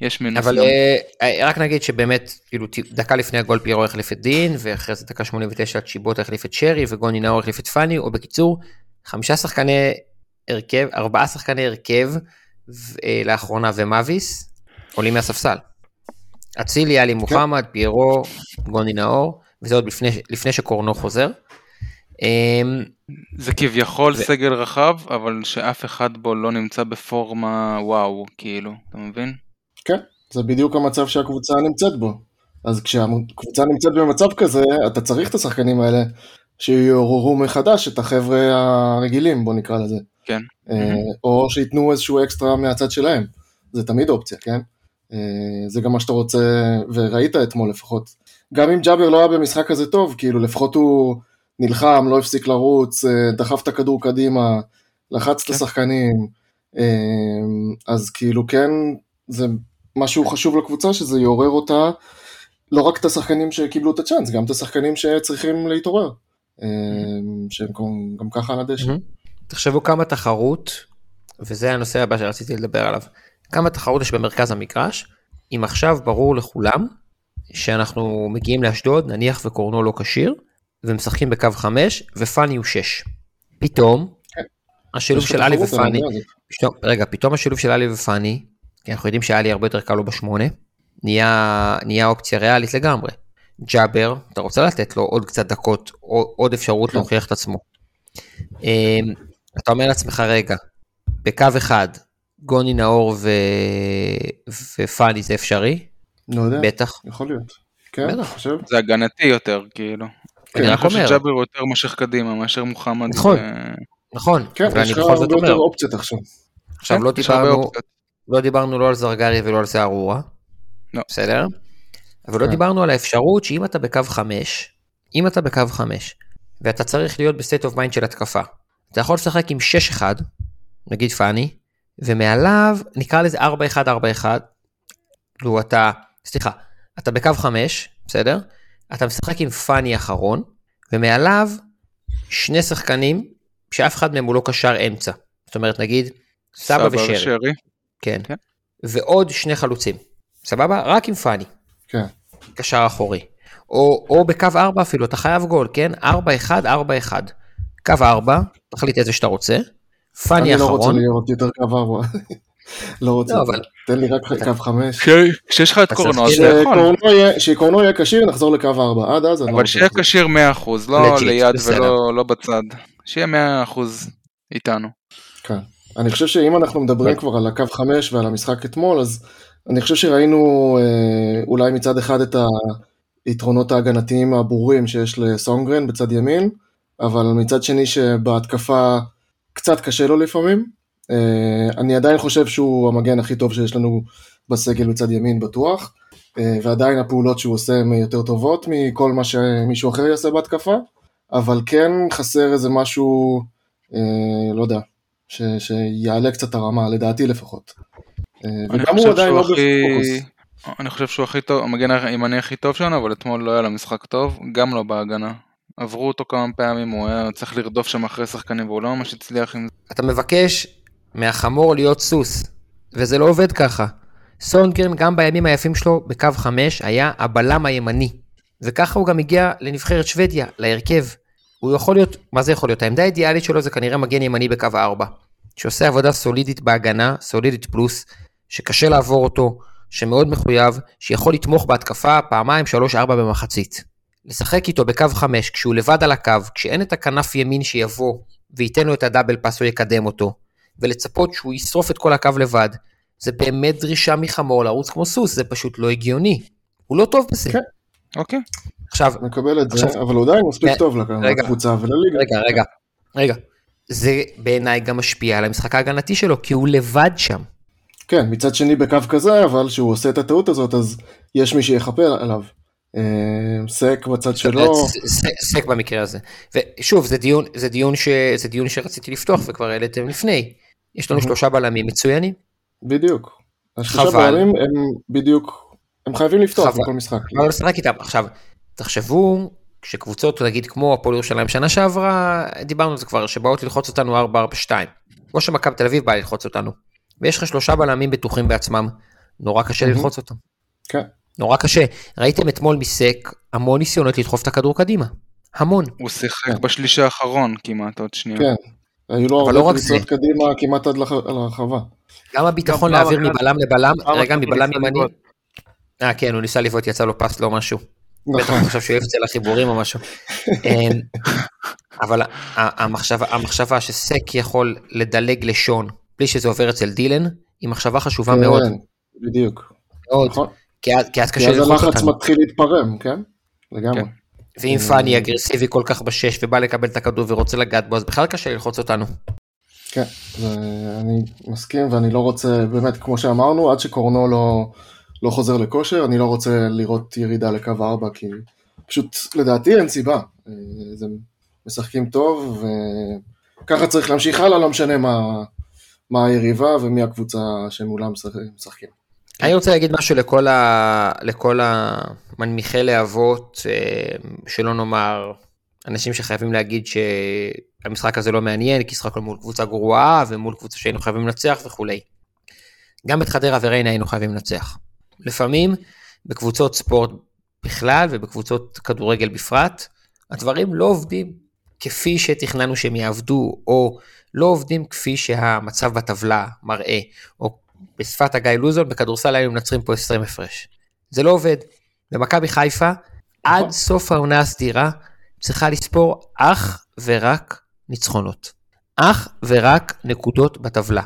יש מינוס אבל גם. אה, אה, רק נגיד שבאמת, כאילו דקה לפני הגול פירו החליף את דין, ואחרי זה דקה 89 צ'יבוטה החליף את שרי, וגוני נאור החליף את פאני, או בקיצור, חמישה שחקני הרכב, ארבעה שחקני הרכב, אה, לאחרונה ומאביס, עולים מהספסל. אצילי, עלי מוחמד, פיירו, גוני נאור, וזה עוד לפני, לפני שקורנו חוזר. אמ, זה כביכול ו- סגל רחב, אבל שאף אחד בו לא נמצא בפורמה וואו, כאילו, אתה מבין? כן, זה בדיוק המצב שהקבוצה נמצאת בו. אז כשהקבוצה נמצאת במצב כזה, אתה צריך את השחקנים האלה שיעוררו מחדש את החבר'ה הרגילים, בוא נקרא לזה. כן. אה, או שייתנו איזשהו אקסטרה מהצד שלהם. זה תמיד אופציה, כן? אה, זה גם מה שאתה רוצה, וראית אתמול לפחות. גם אם ג'אבר לא היה במשחק הזה טוב, כאילו לפחות הוא נלחם, לא הפסיק לרוץ, אה, דחף את הכדור קדימה, לחץ את כן. השחקנים. אה, אז כאילו כן, זה משהו חשוב לקבוצה, שזה יעורר אותה, לא רק את השחקנים שקיבלו את הצ'אנס, גם את השחקנים שצריכים להתעורר. אה, שהם גם- גם ככה על הדשא. מהמם. תחשבו כמה תחרות, וזה הנושא הבא שרציתי לדבר עליו, כמה תחרות יש במרכז המגרש, אם עכשיו ברור לכולם שאנחנו מגיעים לאשדוד, נניח וקורנו לא כשיר, ומשחקים בקו 5, ופאני הוא 6. פתאום, השילוב יש של עלי ופאני. פתאום, רגע, פתאום השילוב של עלי ופאני, כי אנחנו יודעים שעלי הרבה יותר קל לו בשמונה, נהיה, נהיה אופציה ריאלית לגמרי. ג'אבר, אתה רוצה לתת לו עוד קצת דקות, או- עוד אפשרות כן. להוכיח את עצמו. אמ, אתה אומר לעצמך, רגע, בקו אחד, גוני נאור ו... ופאני זה אפשרי? לא יודע, בטח. יכול להיות. כן, בטח. חושב. זה הגנתי יותר, כאילו. כן, אני אני רק חושב אומר, שג'אבר הוא יותר מושך קדימה מאשר מוחמד. נכון. ו- נכון, כן, יש אני לך בכל זאת הרבה יותר אומר, אופציות עכשיו. עכשיו כן, לא דיברנו. לא דיברנו לא על זרגרי ולא על זערורה, לא. בסדר? אבל לא כן. דיברנו על האפשרות שאם אתה בקו 5, אם אתה בקו 5, ואתה צריך להיות ב state of mind של התקפה, אתה יכול לשחק עם 6-1, נגיד פאני, ומעליו נקרא לזה 4-1-4-1, כאילו אתה, סליחה, אתה בקו 5, בסדר? אתה משחק עם פאני אחרון, ומעליו שני שחקנים שאף אחד מהם הוא לא קשר אמצע. זאת אומרת נגיד סבא ושרי. כן. כן. ועוד שני חלוצים. סבבה? רק עם פאני. כן. קשר אחורי. או, או בקו 4 אפילו, אתה חייב גול, כן? 4-1, 4-1. קו 4, תחליט איזה שאתה רוצה. פאני אני לא רוצה אחרון. להיות יותר קו ארבע. לא רוצה. לא, אבל- תן לי רק קו חמש. כש- כשיש לך את קורנו, אז צריך אתה יכול. שקורנו יהיה- כשיר, נחזור לקו ארבע. עד אז אני לא אבל רוצה. שיהיה לחזור. כשיר 100%, לא ליד. ולא לא בצד. שיהיה 100% איתנו. כן. אני חושב שאם אנחנו מדברים כבר על הקו חמש ועל המשחק אתמול, אז אני חושב שראינו אה, אולי מצד אחד את היתרונות ההגנתיים הברורים שיש לסונגרן בצד ימין, אבל מצד שני שבהתקפה קצת קשה לו לפעמים. אה, אני עדיין חושב שהוא המגן הכי טוב שיש לנו בסגל מצד ימין בטוח, אה, ועדיין הפעולות שהוא עושה הן יותר טובות מכל מה שמישהו אחר יעשה בהתקפה, אבל כן חסר איזה משהו, אה, לא יודע, ש, שיעלה קצת הרמה, לדעתי לפחות. וגם הוא עדיין לא בפוקוס. אני חושב שהוא הכי טוב, המגן הימני הכי טוב שלנו, אבל אתמול לא היה לו משחק טוב, גם לא בהגנה. עברו אותו כמה פעמים, הוא היה צריך לרדוף שם אחרי שחקנים והוא לא ממש הצליח עם זה. אתה מבקש מהחמור להיות סוס, וזה לא עובד ככה. סונגרן גם בימים היפים שלו בקו 5 היה הבלם הימני, וככה הוא גם הגיע לנבחרת שוודיה, להרכב. הוא יכול להיות, מה זה יכול להיות? העמדה האידיאלית שלו זה כנראה מגן ימני בקו 4, שעושה עבודה סולידית בהגנה, סולידית פלוס, שקשה לעבור אותו, שמאוד מחויב, שיכול לתמוך בהתקפה פעמיים, שלוש, ארבע במחצית. לשחק איתו בקו 5 כשהוא לבד על הקו, כשאין את הכנף ימין שיבוא וייתן לו את הדאבל פאס או יקדם אותו, ולצפות שהוא ישרוף את כל הקו לבד, זה באמת דרישה מחמור לרוץ כמו סוס, זה פשוט לא הגיוני. הוא לא טוב בזה. כן. אוקיי. עכשיו, מקבל את עכשיו, זה, אבל הוא עדיין מספיק טוב לקבוצה ולליגה. רגע, רגע, רגע. זה בעיניי גם משפיע על המשחק ההגנתי שלו, כי הוא לבד שם. כן, מצד שני בקו כזה, אבל שהוא עושה את הטעות הזאת, אז יש מי שיכפה עליו. אה, סק בצד שלו. סק במקרה הזה. ושוב, זה דיון, זה דיון, ש, זה דיון שרציתי לפתוח וכבר העליתם לפני. יש לנו שלושה בלמים מצוינים. בדיוק. השלושה בלמים הם בדיוק, הם חייבים לפתוח בכל משחק. אבל לשחק איתם. עכשיו, תחשבו כשקבוצות, נגיד כמו הפועל ירושלים שנה שעברה, דיברנו על זה כבר, שבאות ללחוץ אותנו 4-4-2. כמו שמכבי תל אביב באה ללחוץ אותנו. ויש לך שלושה בלמים בטוחים בעצמם, נורא קשה ללחוץ אותם. כן. נורא קשה. ראיתם אתמול מסק המון ניסיונות לדחוף את הכדור קדימה. המון. הוא שיחק בשליש האחרון כמעט עוד שנייה. כן. היו לו הרבה קבוצות קדימה כמעט עד להרחבה. גם הביטחון להעביר מבלם לבלם, רגע, מבלם ימני. אה, כן, הוא ניסה לבעוט, יצא לו פס, לא משהו. נכון. בטח הוא חושב שהוא יפצע לחיבורים או משהו. אמ, אבל המחשבה שסק יכול לדלג לשון בלי שזה עובר אצל דילן, היא מחשבה חשובה כן, מאוד. בדיוק. מאוד. כי אז קשה ללחוץ אותנו. כי אז הלחץ מתחיל להתפרם, כן? לגמרי. כן. ואם פאני אגרסיבי כל כך בשש ובא לקבל את הכדור ורוצה לגעת בו, אז בכלל קשה ללחוץ אותנו. כן, אני מסכים ואני לא רוצה, באמת, כמו שאמרנו, עד שקורנו לא, לא חוזר לכושר, אני לא רוצה לראות ירידה לקו 4, כי פשוט לדעתי אין סיבה. אה, זה משחקים טוב, וככה צריך להמשיך הלאה, לא משנה מה, מה היריבה ומי הקבוצה שמולם משחקים. אני רוצה להגיד משהו לכל, ה... לכל המנמיכי להבות, אה, שלא נאמר אנשים שחייבים להגיד שהמשחק הזה לא מעניין, כי שחקנו מול קבוצה גרועה ומול קבוצה שהיינו חייבים לנצח וכולי. גם את חדרה וריינה היינו חייבים לנצח. לפעמים בקבוצות ספורט בכלל ובקבוצות כדורגל בפרט, הדברים לא עובדים כפי שתכננו שהם יעבדו, או לא עובדים כפי שהמצב בטבלה מראה, או בשפת הגיא לוזון, בכדורסל היינו מנצחים פה 20 הפרש. זה לא עובד. במכבי חיפה, עד נכון. סוף העונה הסדירה, צריכה לספור אך ורק ניצחונות. אך ורק נקודות בטבלה.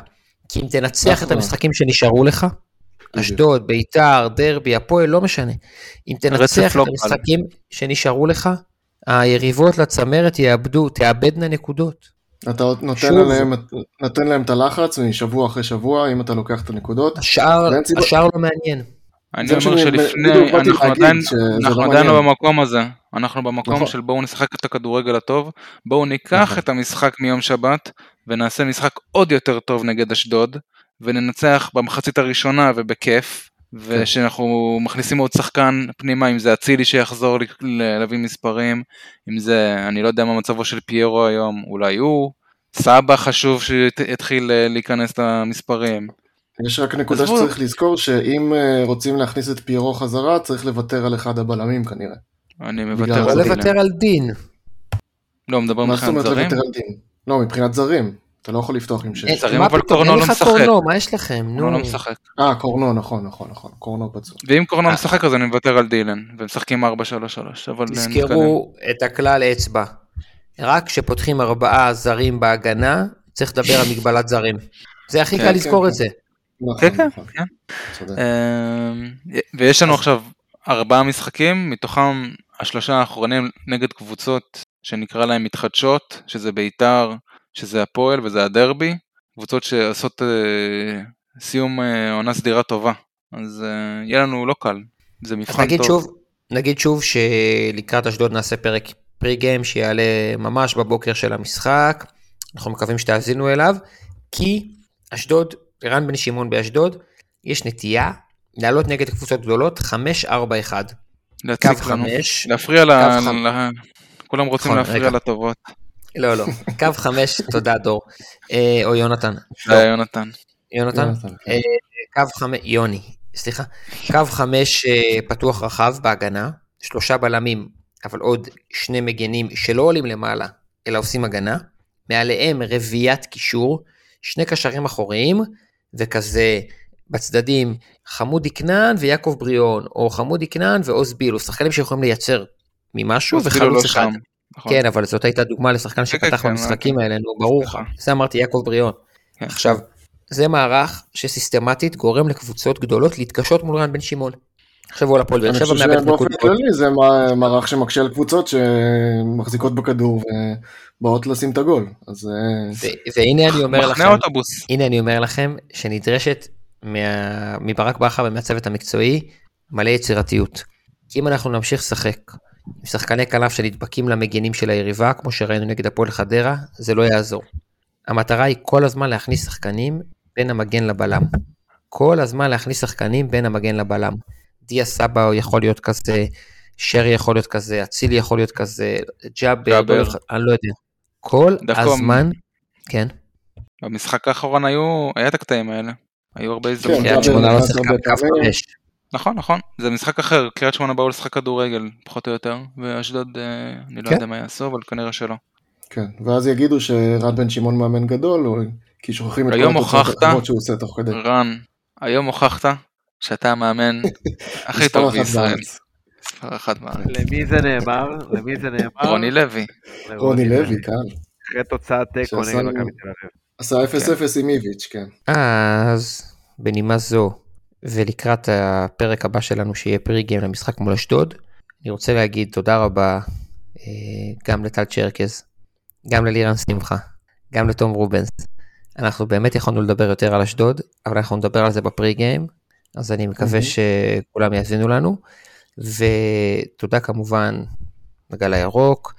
כי אם תנצח את נכון. המשחקים שנשארו לך, אשדוד, ביתר, דרבי, הפועל, לא משנה. אם תנצח את לא המשחקים שנשארו לך, היריבות לצמרת יאבדו, תאבדנה נקודות. אתה נותן להם, נותן להם את הלחץ משבוע אחרי שבוע, אם אתה לוקח את הנקודות. השאר, השאר לא מעניין. אני אומר שלפני, אנחנו עדיין, אנחנו לא עדיין לא במקום הזה, אנחנו במקום נכון. של בואו נשחק את הכדורגל הטוב, בואו ניקח נכון. את המשחק מיום שבת ונעשה משחק עוד יותר טוב נגד אשדוד, וננצח במחצית הראשונה ובכיף. ושאנחנו מכניסים עוד שחקן פנימה, אם זה אצילי שיחזור להביא מספרים, אם זה, אני לא יודע מה מצבו של פיירו היום, אולי הוא, סבא חשוב שיתחיל אה, להיכנס למספרים. יש רק נקודה שצריך לזכור, שאם אה, רוצים להכניס את פיירו חזרה, צריך לוותר על אחד הבלמים כנראה. אני מוותר על דין. לא לוותר על דין. לא, מדבר מבחינת זרים? לא, מבחינת זרים. אתה לא יכול לפתוח עם שש. זרים אבל קורנו לא משחק. קורנו, מה יש לכם? נו. לא משחק. אה, קורנו, נכון, נכון, נכון. קורנו פצוע. ואם קורנו אה. משחק אז אני מוותר על דילן, ומשחקים 4-3-3, אבל תזכרו את הכלל אצבע. רק כשפותחים ארבעה זרים בהגנה, צריך לדבר על מגבלת זרים. זה הכי כן, קל כן, לזכור כן. את זה. נכון, כן, כן, נכון. אמ, ויש לנו עכשיו ארבעה משחקים, מתוכם השלושה האחרונים נגד קבוצות שנקרא להם מתחדשות, שזה בית"ר, שזה הפועל וזה הדרבי, קבוצות שעושות אה, סיום אה, עונה סדירה טובה. אז אה, יהיה לנו לא קל, זה מבחן נגיד טוב. שוב, נגיד שוב שלקראת אשדוד נעשה פרק פרי גיים שיעלה ממש בבוקר של המשחק, אנחנו מקווים שתאזינו אליו, כי אשדוד, ערן בן שמעון באשדוד, יש נטייה לעלות נגד קבוצות גדולות 5-4-1. להציק קו לנו, להפריע ל... כולם רוצים נכון, להפריע. לטובות. לא, לא, קו 5, תודה דור, אה, או יונתן. זה היה יונתן. יונתן? כן. אה, קו חמש, יוני, סליחה. קו חמש אה, פתוח רחב בהגנה, שלושה בלמים, אבל עוד שני מגנים שלא עולים למעלה, אלא עושים הגנה. מעליהם רביעיית קישור, שני קשרים אחוריים, וכזה בצדדים חמודי כנען ויעקב בריאון, או חמודי כנען ועוז בילו, שחקנים שיכולים לייצר ממשהו, וחלוץ לא אחד. שם. נכון. כן, אבל זאת הייתה דוגמה לשחקן כן, שפתח כן, במשחקים האלה, נו, ברור לך. סליחה. זה אמרתי יעקב בריאון. כן. עכשיו, זה מערך שסיסטמטית גורם לקבוצות גדולות להתקשות מול רן בן שמעון. עכשיו הוא על הפועל באר אני שבע חושב מאבד שבאופן נקודות. כללי זה מע- מערך שמקשה על קבוצות שמחזיקות בכדור ובאות לשים את הגול. אז אה, והנה אני אומר לכם, מחנה אוטובוס. הנה אני אומר לכם שנדרשת מברק בכר ומהצוות המקצועי מלא יצירתיות. כי אם אנחנו נמשיך לשחק עם שחקני כנף שנדבקים למגינים של היריבה, כמו שראינו נגד הפועל חדרה, זה לא יעזור. המטרה היא כל הזמן להכניס שחקנים בין המגן לבלם. כל הזמן להכניס שחקנים בין המגן לבלם. דיה סבא יכול להיות כזה, שרי יכול להיות כזה, אצילי יכול להיות כזה, ג'אבר, ג'אבר. לא אני לא יודע. כל הזמן, כן. במשחק האחרון היו, היה את הקטעים האלה. היו הרבה כן, הזדמנויות. קריית ג'אבר לא נכנס שיחקה הרבה בקו פעמים. נכון, נכון. זה משחק אחר, קריית שמונה באו לשחק כדורגל, פחות או יותר, ואשדוד, אה, אני לא כן. יודע מה יעשו, אבל כנראה שלא. כן, ואז יגידו שרן בן שמעון מאמן גדול, או- כי שוכחים את כל התוצאות שהוא עושה תוך כדי. רן, היום הוכחת שאתה המאמן הכי טוב בישראל. מספר אחת בארץ. למי זה נאמר? למי זה נאמר? רוני לוי. רוני לוי, קל. אחרי תוצאת תיקו נגד מכבי תל אביב. עשה 0-0 עם איביץ', כן. אז בנימה זו ולקראת הפרק הבא שלנו שיהיה פרי גיים למשחק מול אשדוד, אני רוצה להגיד תודה רבה אה, גם לטל צ'רקז, גם ללירן שמחה, גם לתום רובנס. אנחנו באמת יכולנו לדבר יותר על אשדוד, אבל אנחנו נדבר על זה בפרי גיים, אז אני מקווה Mhm. שכולם יאזינו לנו. ותודה כמובן לגל הירוק,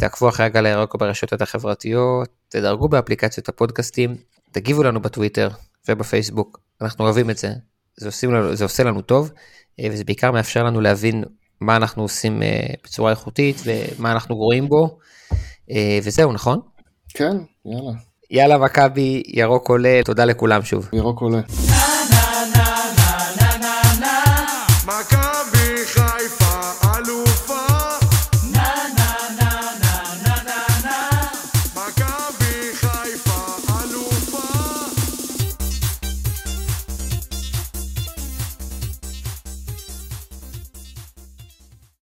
תעקבו אחרי הגל הירוק ברשתות החברתיות, תדרגו באפליקציות הפודקאסטים, תגיבו לנו בטוויטר ובפייסבוק, אנחנו אוהבים את זה, זה, לנו, זה עושה לנו טוב, אה, וזה בעיקר מאפשר לנו להבין מה אנחנו עושים אה, בצורה איכותית ומה אנחנו גרועים בו, אה, וזהו, נכון? כן, יאללה. יאללה מכבי, ירוק עולה, תודה לכולם שוב. ירוק עולה.